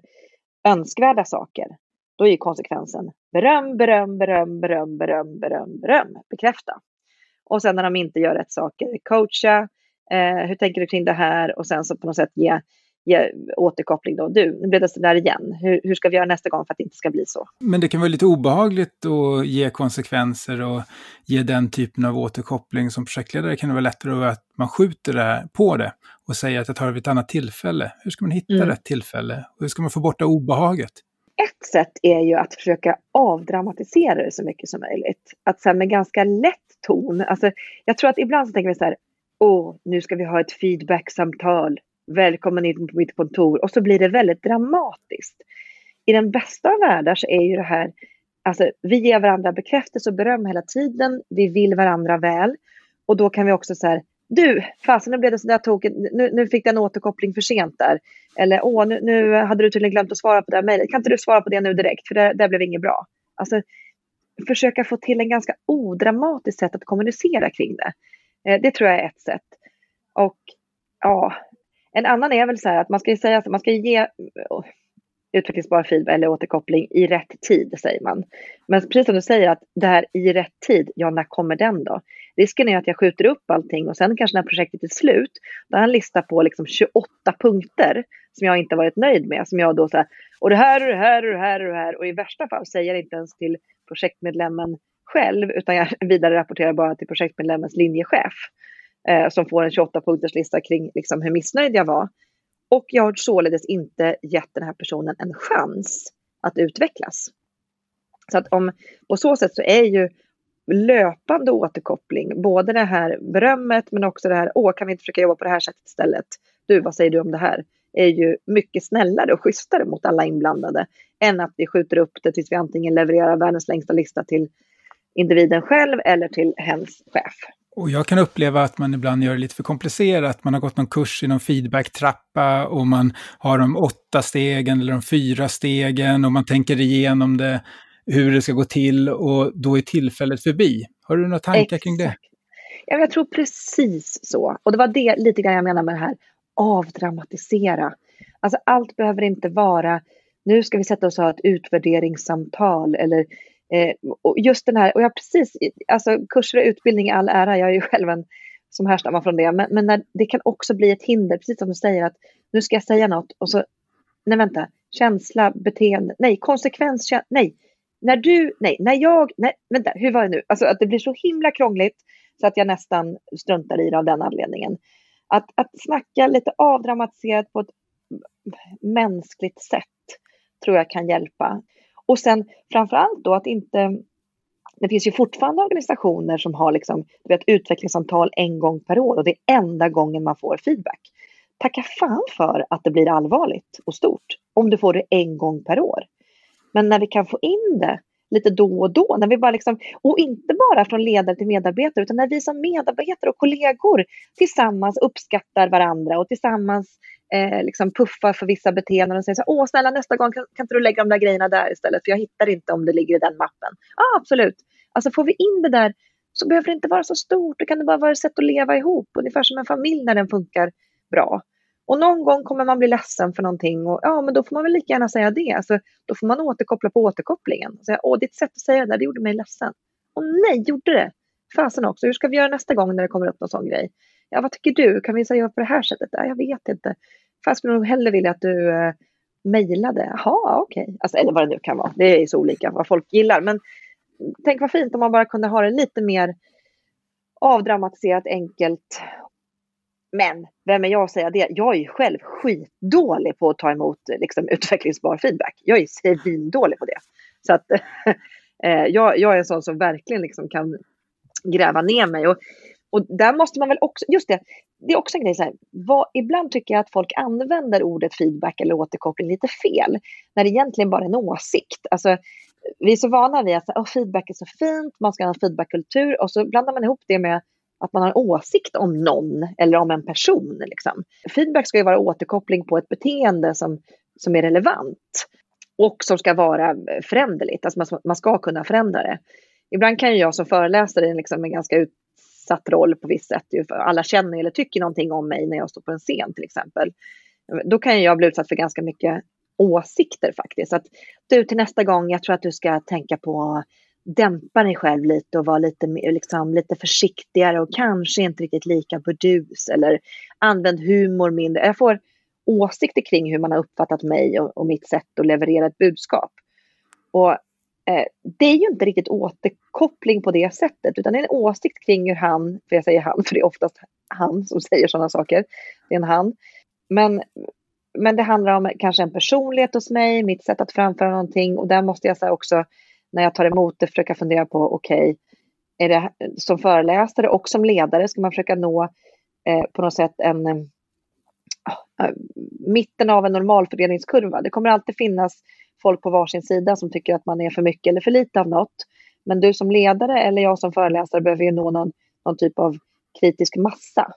[SPEAKER 1] önskvärda saker. Då är konsekvensen beröm, beröm, beröm, beröm, beröm, beröm, beröm, bekräfta. Och sen när de inte gör rätt saker, coacha, eh, hur tänker du kring det här? Och sen så på något sätt ge ge återkoppling då. Du, nu blev det så där igen. Hur, hur ska vi göra nästa gång för att det inte ska bli så?
[SPEAKER 2] Men det kan vara lite obehagligt att ge konsekvenser och ge den typen av återkoppling. Som projektledare kan det vara lättare att man skjuter det på det och säger att jag tar det vid ett annat tillfälle. Hur ska man hitta mm. rätt tillfälle? Och hur ska man få bort det obehaget?
[SPEAKER 1] Ett sätt är ju att försöka avdramatisera det så mycket som möjligt. Att så med ganska lätt ton. Alltså, jag tror att ibland så tänker vi så här, åh, nu ska vi ha ett feedbacksamtal välkommen in på mitt kontor och så blir det väldigt dramatiskt. I den bästa av världar så är ju det här, alltså vi ger varandra bekräftelse och beröm hela tiden, vi vill varandra väl och då kan vi också så här, du, fasen nu blev det sådär tokigt, nu, nu fick du en återkoppling för sent där. Eller åh, nu, nu hade du tydligen glömt att svara på det här mejlet, kan inte du svara på det nu direkt för det, det blev inget bra. Alltså försöka få till en ganska odramatiskt sätt att kommunicera kring det. Eh, det tror jag är ett sätt. Och ja, en annan är väl så här att man ska ju säga att man ska ge oh, utvecklingsbar feedback eller återkoppling i rätt tid, säger man. Men precis som du säger, att det här i rätt tid, ja, när kommer den då? Risken är att jag skjuter upp allting och sen kanske när projektet är slut, då har jag en lista på liksom 28 punkter som jag inte varit nöjd med, som jag då säger, och det här och det här och det här och det här, och i värsta fall säger jag inte ens till projektmedlemmen själv, utan jag vidare rapporterar bara till projektmedlemmens linjechef, eh, som får en 28-punkterslista kring liksom, hur missnöjd jag var. Och jag har således inte gett den här personen en chans att utvecklas. Så att om, på så sätt så är ju löpande återkoppling, både det här berömmet men också det här, åh kan vi inte försöka jobba på det här sättet istället? Du, vad säger du om det här? är ju mycket snällare och schysstare mot alla inblandade än att vi skjuter upp det tills vi antingen levererar världens längsta lista till individen själv eller till hens chef.
[SPEAKER 2] Och jag kan uppleva att man ibland gör det lite för komplicerat. Man har gått någon kurs i någon feedback-trappa och man har de åtta stegen eller de fyra stegen och man tänker igenom det, hur det ska gå till och då är tillfället förbi. Har du några tankar Exakt. kring det?
[SPEAKER 1] Ja, jag tror precis så. Och det var det lite grann jag menade med det här avdramatisera. Alltså allt behöver inte vara, nu ska vi sätta oss och ha ett utvärderingssamtal eller Eh, och just den här, och jag precis, alltså kurser och utbildning i all ära, jag är ju själv en som härstammar från det, men, men när, det kan också bli ett hinder, precis som du säger att nu ska jag säga något och så, nej vänta, känsla, beteende, nej, konsekvens, nej, när du, nej, när jag, nej, vänta, hur var det nu? Alltså att det blir så himla krångligt så att jag nästan struntar i det av den anledningen. Att, att snacka lite avdramatiserat på ett mänskligt sätt tror jag kan hjälpa. Och sen framförallt då att inte det finns ju fortfarande organisationer som har liksom, du vet, utvecklingssamtal en gång per år och det är enda gången man får feedback. Tacka fan för att det blir allvarligt och stort om du får det en gång per år. Men när vi kan få in det lite då och då, när vi bara liksom, och inte bara från ledare till medarbetare, utan när vi som medarbetare och kollegor tillsammans uppskattar varandra och tillsammans eh, liksom puffar för vissa beteenden och säger så åh snälla nästa gång kan, kan inte du lägga de där grejerna där istället för jag hittar inte om det ligger i den mappen. Ja ah, absolut. Alltså får vi in det där så behöver det inte vara så stort, det kan det bara vara ett sätt att leva ihop, ungefär som en familj när den funkar bra. Och någon gång kommer man bli ledsen för någonting och ja, men då får man väl lika gärna säga det. Alltså, då får man återkoppla på återkopplingen. Och säga, Åh, ditt sätt att säga det där, det gjorde mig ledsen. Och nej, gjorde det! Fasen också, hur ska vi göra nästa gång när det kommer upp någon sån grej? Ja, vad tycker du? Kan vi säga på det här sättet? Ja, jag vet inte. Fast skulle nog hellre vilja att du eh, mejlade. Jaha, okej. Okay. Alltså, eller vad det nu kan vara. Det är så olika vad folk gillar. Men tänk vad fint om man bara kunde ha det lite mer avdramatiserat, enkelt. Men vem är jag att säga det? Jag är ju själv skitdålig på att ta emot liksom, utvecklingsbar feedback. Jag är svindålig på det. Så att eh, jag, jag är en sån som verkligen liksom kan gräva ner mig. Och och där måste man väl också, just det, det är också en grej så här, vad, ibland tycker jag att folk använder ordet feedback eller återkoppling lite fel, när det egentligen bara är en åsikt. Alltså, vi är så vana vid att oh, feedback är så fint, man ska ha en feedbackkultur och så blandar man ihop det med att man har en åsikt om någon eller om en person. Liksom. Feedback ska ju vara återkoppling på ett beteende som, som är relevant och som ska vara föränderligt, alltså man, man ska kunna förändra det. Ibland kan ju jag som föreläsare liksom en ganska utsatt roll på visst sätt. Ju, för alla känner eller tycker någonting om mig när jag står på en scen till exempel. Då kan jag bli utsatt för ganska mycket åsikter faktiskt. Att du till nästa gång, jag tror att du ska tänka på dämpa dig själv lite och vara lite, liksom, lite försiktigare och kanske inte riktigt lika burdus eller använd humor mindre. Jag får åsikter kring hur man har uppfattat mig och, och mitt sätt att leverera ett budskap. Och Eh, det är ju inte riktigt återkoppling på det sättet, utan det är en åsikt kring hur han, för jag säger han, för det är oftast han som säger sådana saker, det är en han. Men, men det handlar om kanske en personlighet hos mig, mitt sätt att framföra någonting och där måste jag så också, när jag tar emot det, försöka fundera på, okej, okay, är det som föreläsare och som ledare, ska man försöka nå eh, på något sätt en eh, ah, eh, mitten av en normalfördelningskurva. Det kommer alltid finnas folk på varsin sida som tycker att man är för mycket eller för lite av något. Men du som ledare eller jag som föreläsare behöver ju nå någon, någon typ av kritisk massa.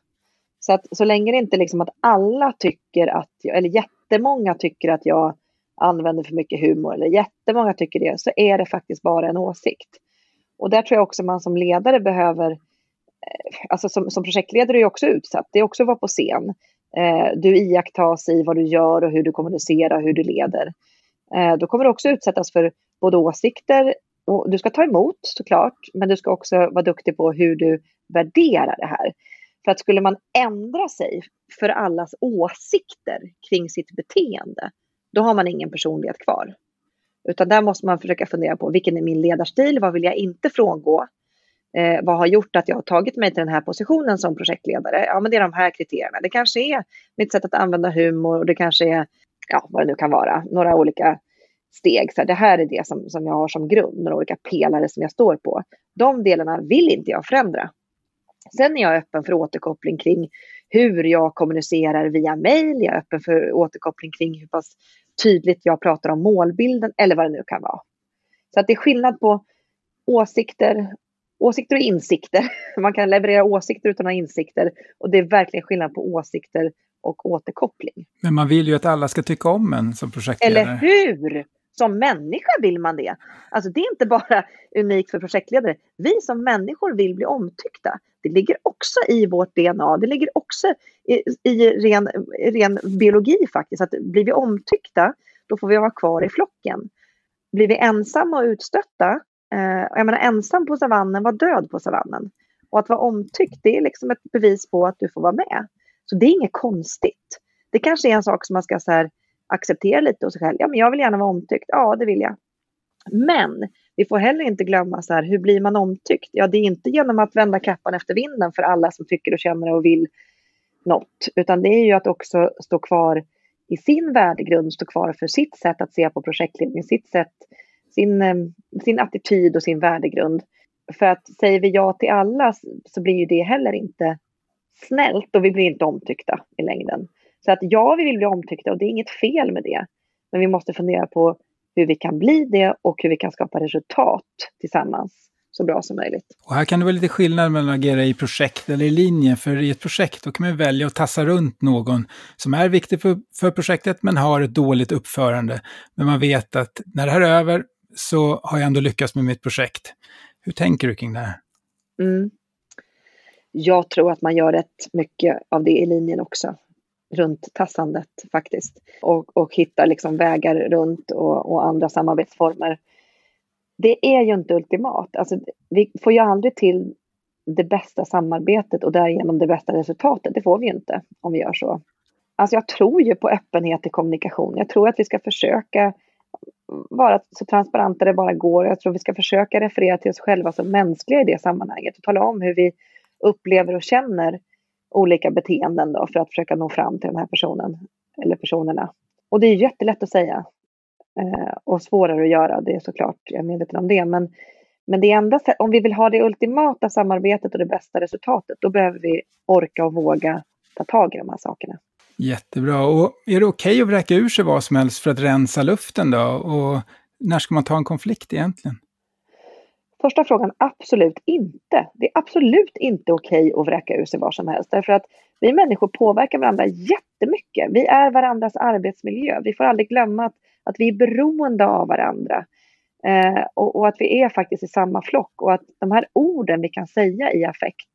[SPEAKER 1] Så att så länge det inte liksom att alla tycker att, eller jättemånga tycker att jag använder för mycket humor eller jättemånga tycker det, så är det faktiskt bara en åsikt. Och där tror jag också man som ledare behöver, eh, alltså som, som projektledare är ju också utsatt, det är också att vara på scen. eh, du iakttas i vad du gör och hur du kommunicerar, hur du leder. Eh, då kommer du också utsättas för både åsikter, och du ska ta emot såklart, men du ska också vara duktig på hur du värderar det här. För att skulle man ändra sig för allas åsikter kring sitt beteende, då har man ingen personlighet kvar. Utan där måste man försöka fundera på vilken är min ledarstil, vad vill jag inte frångå? Eh, vad har gjort att jag har tagit mig till den här positionen som projektledare? Ja, men det är de här kriterierna. Det kanske är mitt sätt att använda humor och det kanske är, ja, vad det nu kan vara, några olika steg. Så här, det här är det som, som jag har som grund, några olika pelare som jag står på. De delarna vill inte jag förändra. Sen är jag öppen för återkoppling kring hur jag kommunicerar via mail. Jag är öppen för återkoppling kring hur pass tydligt jag pratar om målbilden eller vad det nu kan vara. Så att det är skillnad på åsikter, åsikter och insikter. Man kan leverera åsikter utan att ha insikter och det är verkligen skillnad på åsikter och återkoppling.
[SPEAKER 2] Men man vill ju att alla ska tycka om en som projektledare.
[SPEAKER 1] Eller hur? Som människa vill man det. Alltså det är inte bara unikt för projektledare. Vi som människor vill bli omtyckta. Det ligger också i vårt DNA. Det ligger också i, i ren, ren biologi faktiskt. Att blir vi omtyckta, då får vi vara kvar i flocken. Blir vi ensamma och utstötta, eh, jag menar ensam på savannen var död på savannen. Och att vara omtyckt, det är liksom ett bevis på att du får vara med. Så det är inget konstigt. Det kanske är en sak som man ska så här, acceptera lite hos sig själv. Ja, men jag vill gärna vara omtyckt. Ja, det vill jag. Men vi får heller inte glömma så här, hur blir man omtyckt? Ja, det är inte genom att vända kappan efter vinden för alla som tycker och känner och vill något, utan det är ju att också stå kvar i sin värdegrund, stå kvar för sitt sätt att se på projektledning, sitt sätt, sin, eh, sin attityd och sin värdegrund. För att säger vi ja till alla så blir ju det heller inte snällt och vi blir inte omtyckta i längden. Så att ja, vi vill bli omtyckta och det är inget fel med det. Men vi måste fundera på hur vi kan bli det och hur vi kan skapa resultat tillsammans så bra som möjligt.
[SPEAKER 2] Och här kan det vara lite skillnad mellan att agera i projekt eller i linje. För i ett projekt då kan man välja att tassa runt någon som är viktig för, för projektet men har ett dåligt uppförande. Men man vet att när det här är över så har jag ändå lyckats med mitt projekt. Hur tänker du kring det här?
[SPEAKER 1] Mm. Jag tror att man gör rätt mycket av det i linjen också runt tassandet faktiskt. Och, och hitta liksom vägar runt och, och, andra samarbetsformer. Det är ju inte ultimat. Alltså, vi får ju aldrig till det bästa samarbetet och därigenom det bästa resultatet. Det får vi ju inte om vi gör så. Alltså jag tror ju på öppenhet i kommunikation. Jag tror att vi ska försöka vara så transparenta det bara går. Jag tror vi ska försöka referera till oss själva som mänskliga i det sammanhanget och tala om hur vi upplever och känner olika beteenden då för att försöka nå fram till den här personen eller personerna. Och det är jättelätt att säga eh, och svårare att göra, det är såklart, jag är medveten om det, men, men det enda om vi vill ha det ultimata samarbetet och det bästa resultatet, då behöver vi orka och våga ta tag i de här sakerna.
[SPEAKER 2] Jättebra. Och är det okej okay att vräka ur sig vad som helst för att rensa luften då? Och när ska man ta en konflikt egentligen?
[SPEAKER 1] Första frågan, absolut inte. Det är absolut inte okej att vräka ur sig var som helst. Därför att vi människor påverkar varandra jättemycket. Vi är varandras arbetsmiljö. Vi får aldrig glömma att, att vi är beroende av varandra. Eh, och, och, att vi är faktiskt i samma flock. Och att de här orden vi kan säga i affekt,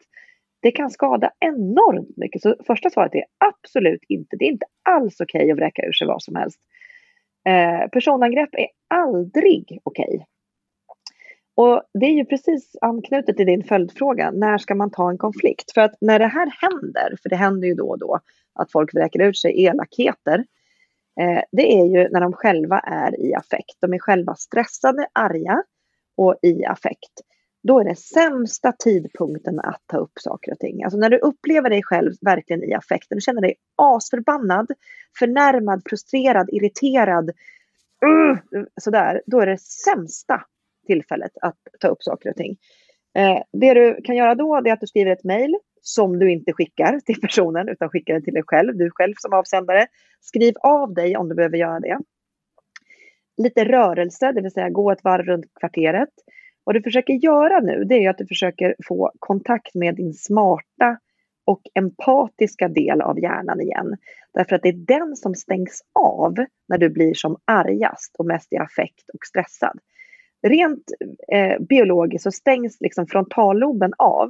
[SPEAKER 1] det kan skada enormt mycket. Så första svaret är absolut inte. Det är inte alls okej att vräka ur sig vad som helst. Eh, personangrepp är aldrig okej. Och det är ju precis anknutet till din följdfråga, när ska man ta en konflikt? För att när det här händer, för det händer ju då och då att folk vräker ut sig elakheter, Eh, det är ju när de själva är i affekt. De är själva stressade, arga och i affekt. Då är det sämsta tidpunkten att ta upp saker och ting. Alltså när du upplever dig själv verkligen i affekten, du känner dig asförbannad, förnärmad, frustrerad, irriterad, uh, sådär, då är det sämsta tillfället att ta upp saker och ting. Eh, det du kan göra då är att du skriver ett mejl som du inte skickar till personen utan skickar det till dig själv, du själv som avsändare. Skriv av dig om du behöver göra det. Lite rörelse, det vill säga gå ett varv runt kvarteret. Vad du försöker göra nu det är att du försöker få kontakt med din smarta och empatiska del av hjärnan igen. Därför att det är den som stängs av när du blir som argast och mest i affekt och stressad rent eh, biologiskt så stängs liksom frontalloben av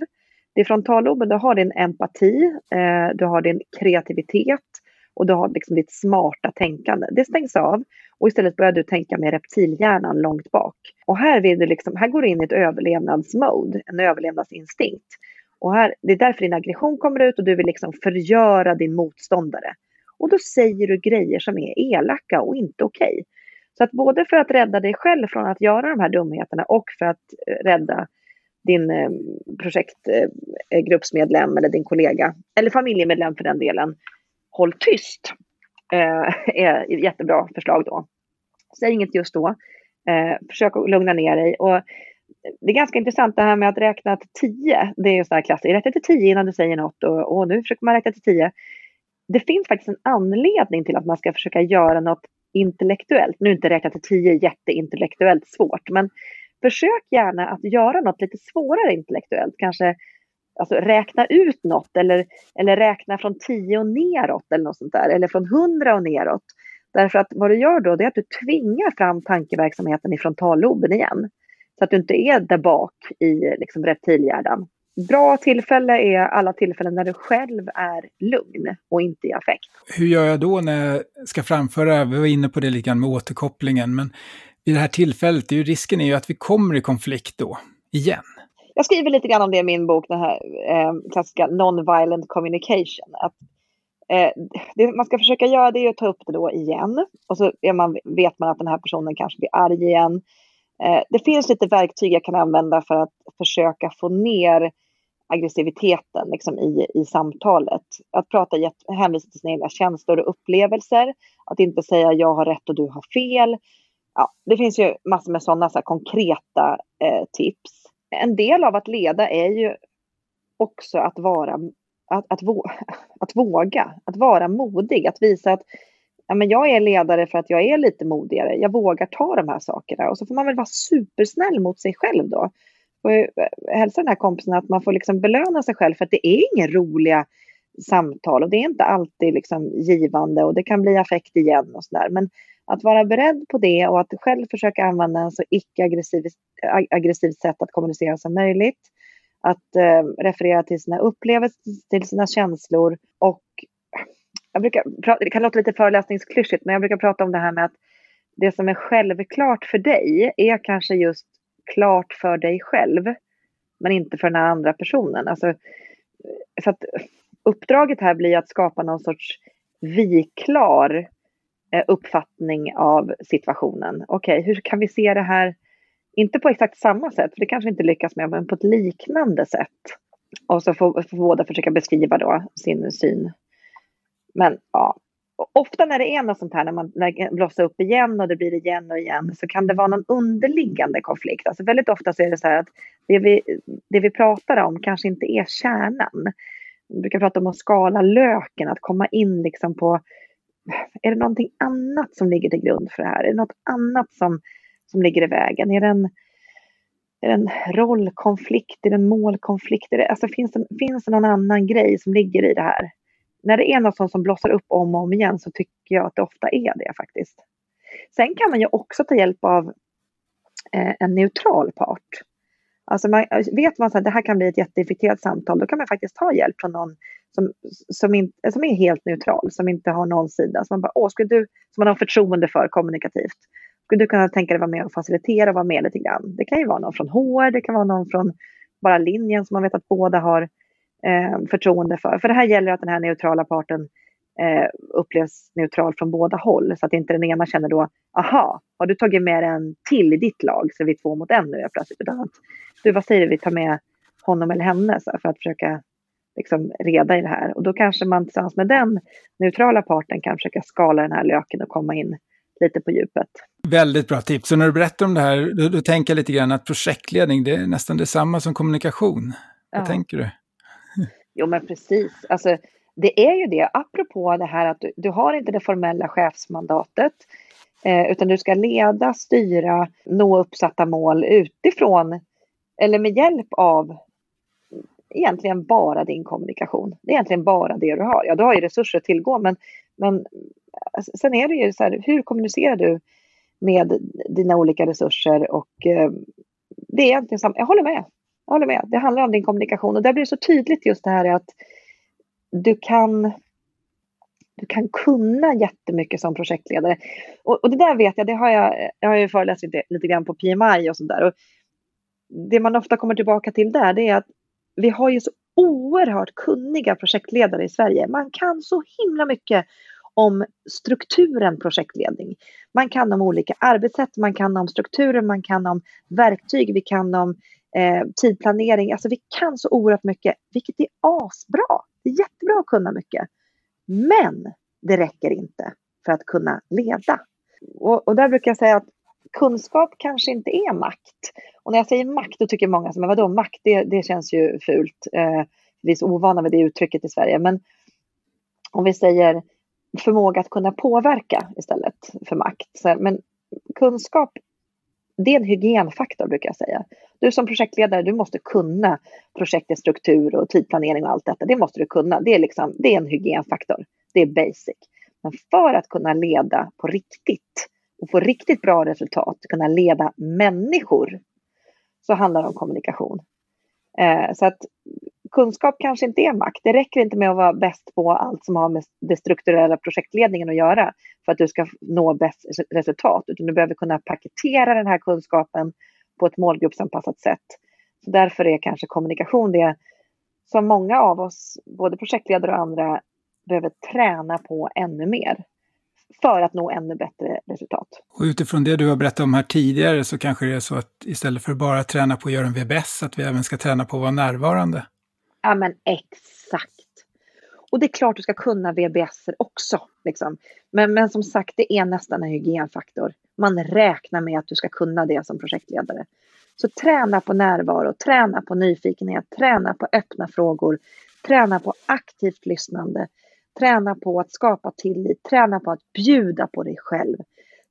[SPEAKER 1] Det är frontalloben, du har din empati, eh, du har din kreativitet och du har liksom ditt smarta tänkande. Det stängs av och istället börjar du tänka med reptilhjärnan långt bak. Och här, vill du liksom, här går du in i ett överlevnadsmode, en överlevnadsinstinkt. Och här, det är därför din aggression kommer ut och du vill liksom förgöra din motståndare. Och då säger du grejer som är elaka och inte okej. Okay. Så att både för att rädda dig själv från att göra de här dumheterna och för att eh, rädda din eh, projektgruppsmedlem eh, eller din kollega, eller familjemedlem för den delen, håll tyst. är ett jättebra förslag då. Säg inget just då. försök att lugna ner dig. Och det är ganska intressant det här med att räkna till tio. Det är ju sådana här klassiskt. Räkna till tio innan du säger något och, och nu försöker man räkna till tio. Det finns faktiskt en anledning till att man ska försöka göra något intellektuellt. Nu inte räkna till tio jätteintellektuellt svårt, men försök gärna att göra något lite svårare intellektuellt. Kanske alltså, räkna ut något eller, eller räkna från tio och neråt eller något sånt där. Eller från hundra och neråt. Därför att vad du gör då det är att du tvingar fram tankeverksamheten i frontalloben igen. Så att du inte är där bak i liksom, reptilhjärnan. Bra tillfälle är alla tillfällen när du själv är lugn och inte i affekt.
[SPEAKER 2] Hur gör jag då när jag ska framföra, vi var inne på det lite grann med återkopplingen, men vid det här tillfället, är ju risken är ju att vi kommer i konflikt då, igen.
[SPEAKER 1] Jag skriver lite grann om det i min bok, den här eh, klassiska non-violent communication. Att, eh, det man ska försöka göra det är att ta upp det då igen och så man, vet man att den här personen kanske blir arg igen. Eh, det finns lite verktyg jag kan använda för att försöka få ner aggressiviteten liksom, i, i samtalet. Att prata, hänvisa till sina egna känslor och upplevelser. Att inte säga jag har rätt och du har fel. Ja, det finns ju massor med sådana så konkreta eh, tips. En del av att leda är ju också att vara att, att, att våga, att vara modig, att visa att ja, men jag är ledare för att jag är lite modigare. Jag vågar ta de här sakerna och så får man väl vara supersnäll mot sig själv då får eh, hälsa den här kompisen att man får liksom belöna sig själv för att det är inga roliga samtal och det är inte alltid liksom givande och det kan bli affekt igen och sådär. Men att vara beredd på det och att själv försöka använda en så icke-aggressivt sätt att kommunicera som möjligt. Att eh, referera till sina upplevelser, till sina känslor och jag brukar, det kan låta lite föreläsningsklyschigt men jag brukar prata om det här med att det som är självklart för dig är kanske just klart för dig själv, men inte för den andra personen. Alltså, så att uppdraget här blir att skapa någon sorts vi-klar eh, uppfattning av situationen. Okej, okay, hur kan vi se det här, inte på exakt samma sätt, för det kanske vi inte lyckas med, men på ett liknande sätt. Och så får, får båda försöka beskriva då sin syn. Men ja, ofta när det är något sånt här, när, man, när det blossar upp igen och det blir igen och igen, så kan det vara någon underliggande konflikt. Alltså väldigt ofta så är det så här att det vi, det vi pratar om kanske inte är kärnan. Vi brukar prata om att skala löken, att komma in liksom på, är det någonting annat som ligger till grund för det här? Är det något annat som, som ligger i vägen? Är det en, är det en rollkonflikt? Är det en målkonflikt? Är det, alltså finns, det, finns det någon annan grej som ligger i det här? När det är något sånt som blossar upp om och om igen så tycker jag att det ofta är det faktiskt. Sen kan man ju också ta hjälp av eh, en neutral part. Alltså man, vet man att det här kan bli ett jätteinfekterat samtal, då kan man faktiskt ta hjälp från någon som, som, in, som är helt neutral, som inte har någon sida. Så man bara, Åh, skulle du, som man har förtroende för kommunikativt. Skulle du kunna tänka dig vara med och facilitera och vara med lite grann? Det kan ju vara någon från HR, det kan vara någon från bara linjen som man vet att båda har eh, förtroende för. För det här gäller att den här neutrala parten eh, upplevs neutral från båda håll. Så att inte den ena känner då, aha, har du tagit med en till i ditt lag så är vi två mot en nu plötsligt. Utan att, du vad säger du, vi tar med honom eller henne så här, för att försöka liksom, reda i det här. Och då kanske man tillsammans med den neutrala parten kan försöka skala den här löken och komma in lite på djupet.
[SPEAKER 2] Väldigt bra tips. Så när du berättar om det här, då, då tänker jag lite grann att projektledning, det är nästan detsamma som kommunikation. Vad ja. tänker du?
[SPEAKER 1] Jo, men precis. Alltså, det är ju det, apropå det här att du, du har inte det formella chefsmandatet, eh, utan du ska leda, styra, nå uppsatta mål utifrån eller med hjälp av egentligen bara din kommunikation. Det är egentligen bara det du har. Ja, du har ju resurser att tillgå, men, men alltså, sen är det ju så här, hur kommunicerar du med dina olika resurser och eh, det är egentligen samma, jag håller med. Jag håller med. Det handlar om din kommunikation och där blir det så tydligt just det här att du kan du kan kunna jättemycket som projektledare. Och, och det där vet jag, det har jag, jag har ju föreläst lite, lite grann på PMI och sådär. Det man ofta kommer tillbaka till där, det är att vi har ju så oerhört kunniga projektledare i Sverige. Man kan så himla mycket om strukturen projektledning. Man kan om olika arbetssätt, man kan om strukturer, man kan om verktyg, vi kan om eh, tidplanering. Alltså vi kan så oerhört mycket, vilket är asbra. Det är jättebra att kunna mycket. Men det räcker inte för att kunna leda. Och, och där brukar jag säga att kunskap kanske inte är makt. Och när jag säger makt, då tycker många, men vadå makt, det, det känns ju fult. Eh, vi är så ovana vid det uttrycket i Sverige. Men om vi säger förmåga att kunna påverka istället för makt. Så, men kunskap, det är en hygienfaktor brukar jag säga. Du som projektledare, du måste kunna projektets struktur och tidplanering och allt detta. Det måste du kunna. Det är, liksom, det är en hygienfaktor. Det är basic. Men för att kunna leda på riktigt och få riktigt bra resultat, kunna leda människor, så handlar det om kommunikation. Eh, så att kunskap kanske inte är makt. Det räcker inte med att vara bäst på allt som har med den strukturella projektledningen att göra för att du ska nå bäst resultat, utan du behöver kunna paketera den här kunskapen på ett målgruppsanpassat sätt. Så därför är kanske kommunikation det som många av oss, både projektledare och andra, behöver träna på ännu mer för att nå ännu bättre resultat.
[SPEAKER 2] Och utifrån det du har berättat om här tidigare så kanske det är så att istället för bara träna på att göra en VBS, att vi även ska träna på att vara närvarande?
[SPEAKER 1] Ja men exakt. Och det är klart du ska kunna VBS också. Liksom. Men, men som sagt, det är nästan en hygienfaktor. Man räknar med att du ska kunna det som projektledare. Så träna på närvaro, träna på nyfikenhet, träna på öppna frågor, träna på aktivt lyssnande, träna på att skapa tillit, träna på att bjuda på dig själv.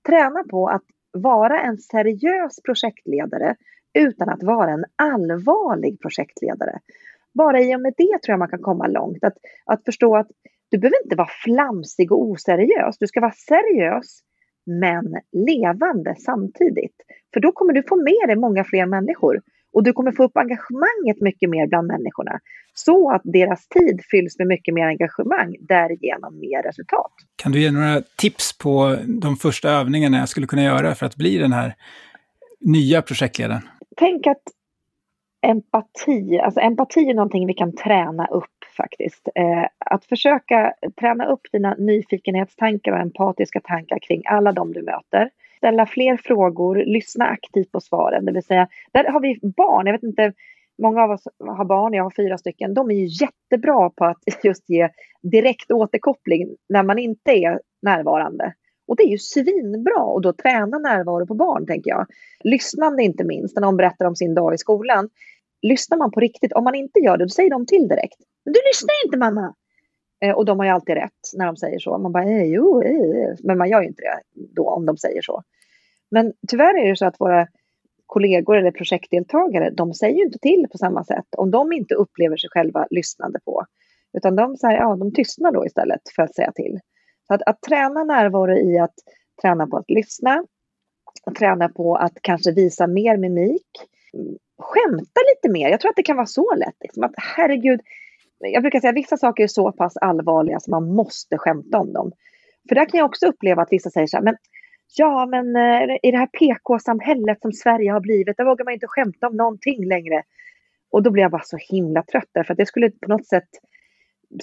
[SPEAKER 1] Träna på att vara en seriös projektledare utan att vara en allvarlig projektledare. Bara i och med det tror jag man kan komma långt. Att, att förstå att du behöver inte vara flamsig och oseriös. Du ska vara seriös men levande samtidigt. För då kommer du få med dig många fler människor. Och du kommer få upp engagemanget mycket mer bland människorna. Så att deras tid fylls med mycket mer engagemang, därigenom mer resultat.
[SPEAKER 2] Kan du ge några tips på de första övningarna jag skulle kunna göra för att bli den här nya projektledaren?
[SPEAKER 1] Tänk att empati, alltså empati är någonting vi kan träna upp faktiskt. Eh, att försöka träna upp dina nyfikenhetstankar och empatiska tankar kring alla de du möter. Ställa fler frågor, lyssna aktivt på svaren, det vill säga, där har vi barn, jag vet inte, många av oss har barn, jag har fyra stycken, de är ju jättebra på att just ge direkt återkoppling när man inte är närvarande. Och det är ju svinbra och då träna närvaro på barn, tänker jag. Lyssnande inte minst, när någon berättar om sin dag i skolan. Lyssnar man på riktigt, om man inte gör det, då säger de till direkt. Men du lyssnar inte mamma! Eh, och de har ju alltid rätt när de säger så. Man bara, eh, jo, eh. men man gör ju inte det då om de säger så. Men tyvärr är det så att våra kollegor eller projektdeltagare, de säger ju inte till på samma sätt om de inte upplever sig själva lyssnande på. Utan de, här, ja, de tystnar då istället för att säga till. Så att, att träna närvaro i att träna på att lyssna, att träna på att kanske visa mer mimik, skämta lite mer. Jag tror att det kan vara så lätt. Liksom, att herregud, jag brukar säga att vissa saker är så pass allvarliga så man måste skämta om dem. För där kan jag också uppleva att vissa säger så här, men ja, men eh, i det här PK-samhället som Sverige har blivit, där vågar man inte skämta om någonting längre. Och då blir jag bara så himla trött där, för att det skulle på något sätt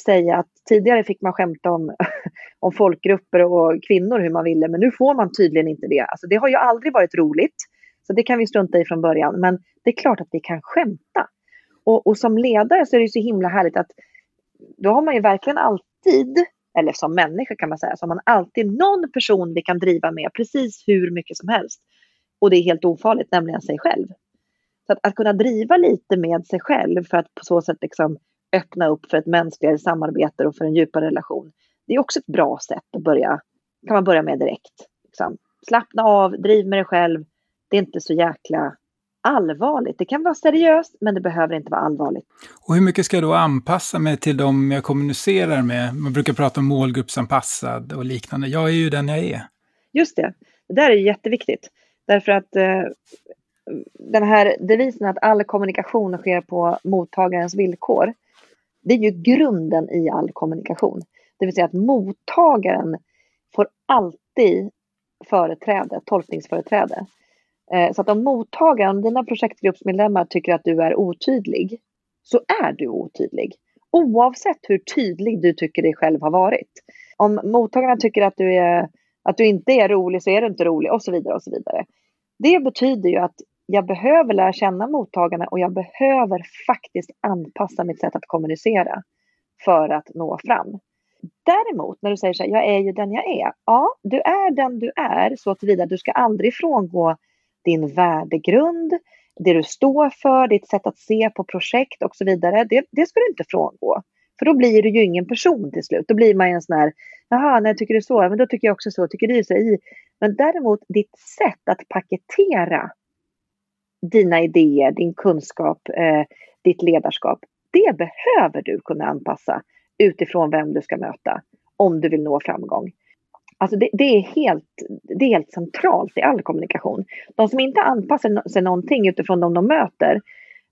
[SPEAKER 1] säga att tidigare fick man skämta om, om folkgrupper och kvinnor hur man ville, men nu får man tydligen inte det. Alltså det har ju aldrig varit roligt, så det kan vi strunta i från början. Men det är klart att vi kan skämta. Och, och som ledare så är det så himla härligt att då har man ju verkligen alltid, eller som människa kan man säga, så har man alltid någon person vi kan driva med precis hur mycket som helst. Och det är helt ofarligt, nämligen sig själv. Så att, att kunna driva lite med sig själv för att på så sätt liksom öppna upp för ett mänskligare samarbete och för en djupare relation. Det är också ett bra sätt att börja, kan man börja med direkt. Liksom. Slappna av, driv med dig själv. Det är inte så jäkla allvarligt. Det kan vara seriöst, men det behöver inte vara allvarligt.
[SPEAKER 2] Och hur mycket ska jag då anpassa mig till de jag kommunicerar med? Man brukar prata om målgruppsanpassad och liknande. Jag är ju den jag är.
[SPEAKER 1] Just det. Det där är jätteviktigt. Därför att eh, den här devisen att all kommunikation sker på mottagarens villkor. Det är ju grunden i all kommunikation. Det vill säga att mottagaren får alltid företräde, tolkningsföreträde. Eh, så att om mottagaren, om dina projektgruppsmedlemmar tycker att du är otydlig, så är du otydlig. Oavsett hur tydlig du tycker dig själv har varit. Om mottagarna tycker att du, är, att du inte är rolig så är du inte rolig och så vidare och så vidare. Det betyder ju att jag behöver lära känna mottagarna och jag behöver faktiskt anpassa mitt sätt att kommunicera för att nå fram. Däremot när du säger så här, jag är ju den jag är. Ja, du är den du är så tillvida du ska aldrig frångå din värdegrund, det du står för, ditt sätt att se på projekt och så vidare. Det, det ska du inte frångå. För då blir du ju ingen person till slut. Då blir man ju en sån här, jaha, när tycker du så? Men då tycker jag också så, tycker du så? I. Men däremot ditt sätt att paketera dina idéer, din kunskap, eh, ditt ledarskap, det behöver du kunna anpassa utifrån vem du ska möta om du vill nå framgång. Alltså det, det, är helt, det är helt centralt i all kommunikation. De som inte anpassar sig någonting utifrån de de möter,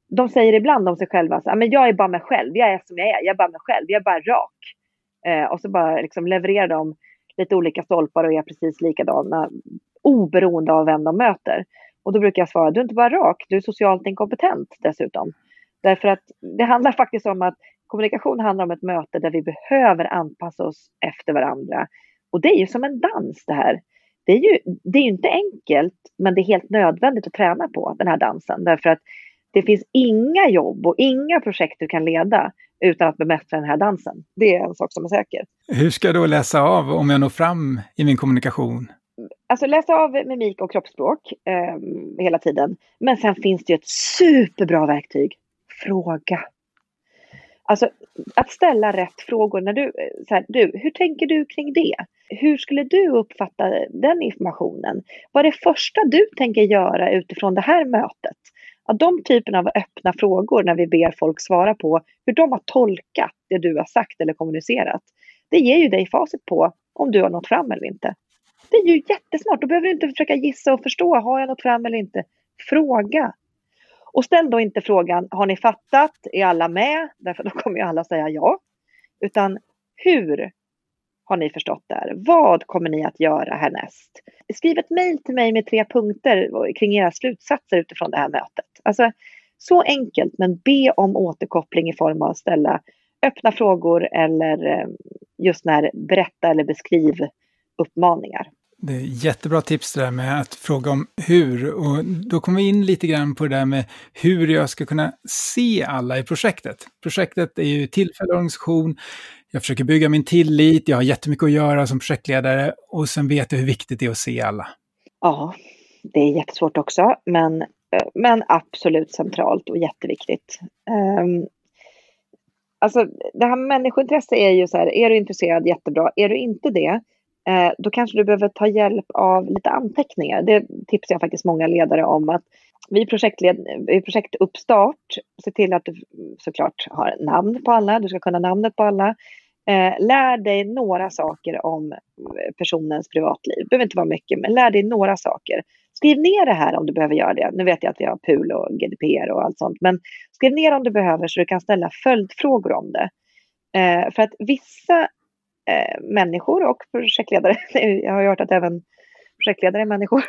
[SPEAKER 1] de säger ibland om sig själva så men jag är bara mig själv, jag är som jag är, jag är bara mig själv, jag är bara rak. Eh, och så bara liksom levererar de lite olika stolpar och är precis likadana oberoende av vem de möter. Och då brukar jag svara, du är inte bara rak, du är socialt inkompetent dessutom. Därför att det handlar faktiskt om att kommunikation handlar om ett möte där vi behöver anpassa oss efter varandra. Och det är ju som en dans det här. Det är ju det är inte enkelt, men det är helt nödvändigt att träna på den här dansen. Därför att det finns inga jobb och inga projekt du kan leda utan att bemästra den här dansen. Det är en sak som är säker.
[SPEAKER 2] Hur ska jag då läsa av om jag når fram i min kommunikation?
[SPEAKER 1] Alltså läsa av mimik och kroppsspråk eh, hela tiden. Men sen finns det ju ett superbra verktyg. Fråga. Alltså att ställa rätt frågor. När du, eh, så här, du, hur tänker du kring det? Hur skulle du uppfatta den informationen? Vad är det första du tänker göra utifrån det här mötet? Ja, de typerna av öppna frågor när vi ber folk svara på hur de har tolkat det du har sagt eller kommunicerat. Det ger ju dig facit på om du har nått fram eller inte. Det är ju jättesmart. Då behöver du inte försöka gissa och förstå. Har jag något fram eller inte? Fråga. Och ställ då inte frågan, har ni fattat? Är alla med? Därför då kommer ju alla säga ja. Utan hur har ni förstått det här? Vad kommer ni att göra härnäst? Skriv ett mejl till mig med tre punkter kring era slutsatser utifrån det här mötet. Alltså, så enkelt, men be om återkoppling i form av att ställa öppna frågor eller eh, just när berätta eller beskriv uppmaningar.
[SPEAKER 2] Det är jättebra tips det där med att fråga om hur. Och då kommer vi in lite grann på det där med hur jag ska kunna se alla i projektet. Projektet är ju tillfällig organisation. Jag försöker bygga min tillit, jag har jättemycket att göra som projektledare och sen vet jag hur viktigt det är att se alla.
[SPEAKER 1] Ja, det är jättesvårt också, men, eh, men absolut centralt och jätteviktigt. Um, alltså det här med människointresse är ju så här, är du intresserad jättebra, är du inte det, eh, då kanske du behöver ta hjälp av lite anteckningar. Det tipsar jag faktiskt många ledare om att vid, projektled, vid projektuppstart, se till att du såklart har namn på alla, du ska kunna namnet på alla. Eh, lär dig några saker om eh, personens privatliv. Det behöver inte vara mycket, men lär dig några saker. Skriv ner det här om du behöver göra det. Nu vet jag att vi har PUL och GDPR och allt sånt, men skriv ner om du behöver så du kan ställa följdfrågor om det. Eh, för att vissa Eh, människor och projektledare, jag har hört att även projektledare är människor,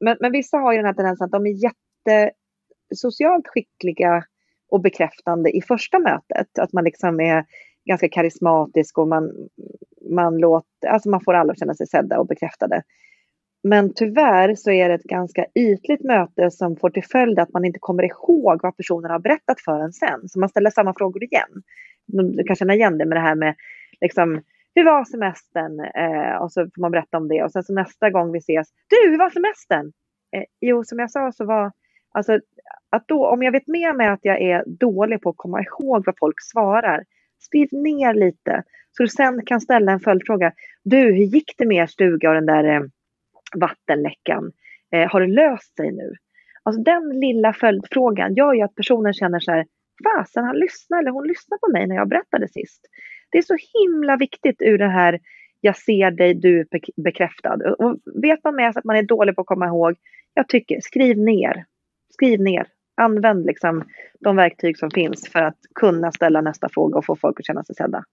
[SPEAKER 1] men, men vissa har ju den här tendensen att de är jättesocialt skickliga och bekräftande i första mötet. Att man liksom är ganska karismatisk och man, man, låter, alltså man får alla att känna sig sedda och bekräftade. Men tyvärr så är det ett ganska ytligt möte som får till följd att man inte kommer ihåg vad personen har berättat för en sen. Så man ställer samma frågor igen. Du kan känna igen det med det här med liksom, hur var semestern? Eh, och så får man berätta om det. Och sen så nästa gång vi ses, du, hur var semestern? Eh, jo, som jag sa så var, alltså att då, om jag vet med mig att jag är dålig på att komma ihåg vad folk svarar, skriv ner lite så du sen kan ställa en följdfråga. Du, hur gick det med er stuga och den där eh, vattenläckan? Eh, har det löst sig nu? Alltså den lilla följdfrågan gör ju att personen känner så här, fasen han lyssnar eller hon lyssnar på mig när jag berättade sist. Det är så himla viktigt ur det här jag ser dig, du är bekräftad. Och vet man med sig att man är dålig på att komma ihåg, jag tycker skriv ner. skriv ner. Använd liksom de verktyg som finns för att kunna ställa nästa fråga och få folk att känna sig sedda.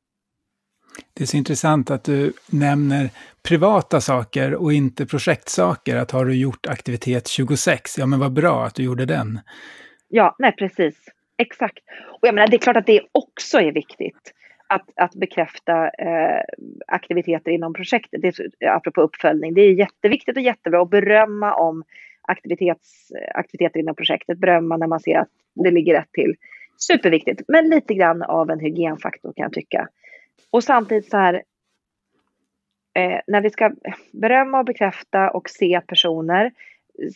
[SPEAKER 2] Det är så intressant att du nämner privata saker och inte projektsaker. Att har du gjort aktivitet 26, ja men vad bra att du gjorde den.
[SPEAKER 1] Ja, nej precis. Exakt. Och jag menar, det är klart att det också är viktigt att, att bekräfta eh, aktiviteter inom projektet, det, apropå uppföljning. Det är jätteviktigt och jättebra att berömma om aktivitets, aktiviteter inom projektet, berömma när man ser att det ligger rätt till. Superviktigt, men lite grann av en hygienfaktor kan jag tycka. Och samtidigt så här, eh, när vi ska berömma och bekräfta och se personer,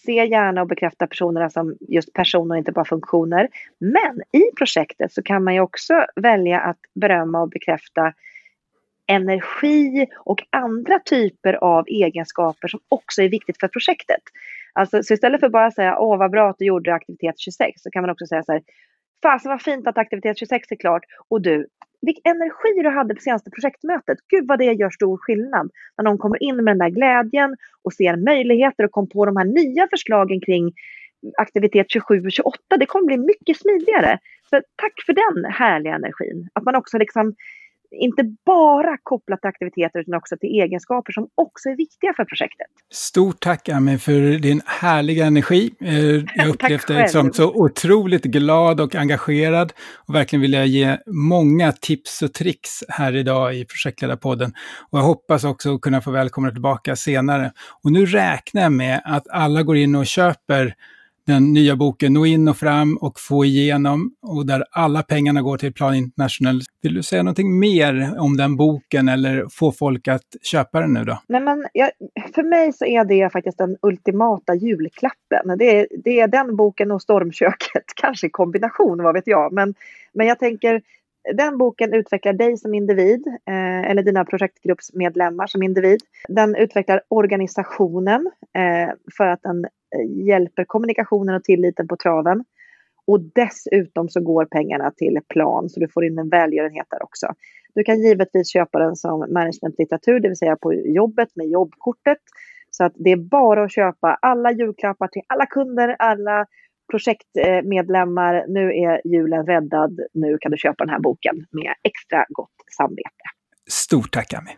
[SPEAKER 1] se gärna och bekräfta personerna som just personer och inte bara funktioner. Men i projektet så kan man ju också välja att berömma och bekräfta energi och andra typer av egenskaper som också är viktigt för projektet. Alltså, så istället för bara att säga åh vad bra att du gjorde aktivitet 26 så kan man också säga så här fasen vad fint att aktivitet 26 är klart och du vilken energi du hade på senaste projektmötet. Gud vad det gör stor skillnad. När någon kommer in med den där glädjen och ser möjligheter och kom på de här nya förslagen kring aktivitet 27 och 28. Det kommer bli mycket smidigare. Så tack för den härliga energin. Att man också liksom inte bara kopplat till aktiviteter utan också till egenskaper som också är viktiga för projektet.
[SPEAKER 2] Stort tack Ami för din härliga energi. Eh, jag upplevde dig som så otroligt glad och engagerad och verkligen vill jag ge många tips och tricks här idag i Projektledarpodden. Och jag hoppas också kunna få välkomna tillbaka senare. Och nu räknar jag med att alla går in och köper den nya boken Nå in och fram och få igenom och där alla pengarna går till Plan International. Vill du säga någonting mer om den boken eller få folk att köpa den nu då?
[SPEAKER 1] Nej, men jag, för mig så är det faktiskt den ultimata julklappen. Det är, det är den boken och Stormköket, kanske i kombination, vad vet jag. Men, men jag tänker den boken utvecklar dig som individ eh, eller dina projektgruppsmedlemmar som individ. Den utvecklar organisationen eh, för att den eh, hjälper kommunikationen och tilliten på traven. Och dessutom så går pengarna till plan så du får in en välgörenhet där också. Du kan givetvis köpa den som managementlitteratur, det vill säga på jobbet med jobbkortet. Så att det är bara att köpa alla julklappar till alla kunder, alla projektmedlemmar, nu är julen räddad, nu kan du köpa den här boken med extra gott samvete.
[SPEAKER 2] Stort tack Ami!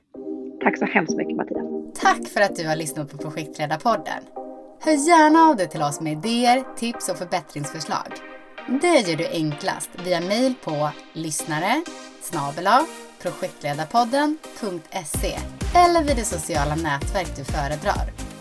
[SPEAKER 1] Tack så hemskt mycket Mattias!
[SPEAKER 3] Tack för att du har lyssnat på Projektledarpodden. Hör gärna av dig till oss med idéer, tips och förbättringsförslag. Det gör du enklast via mejl på lyssnare projektledarpodden.se eller vid det sociala nätverk du föredrar.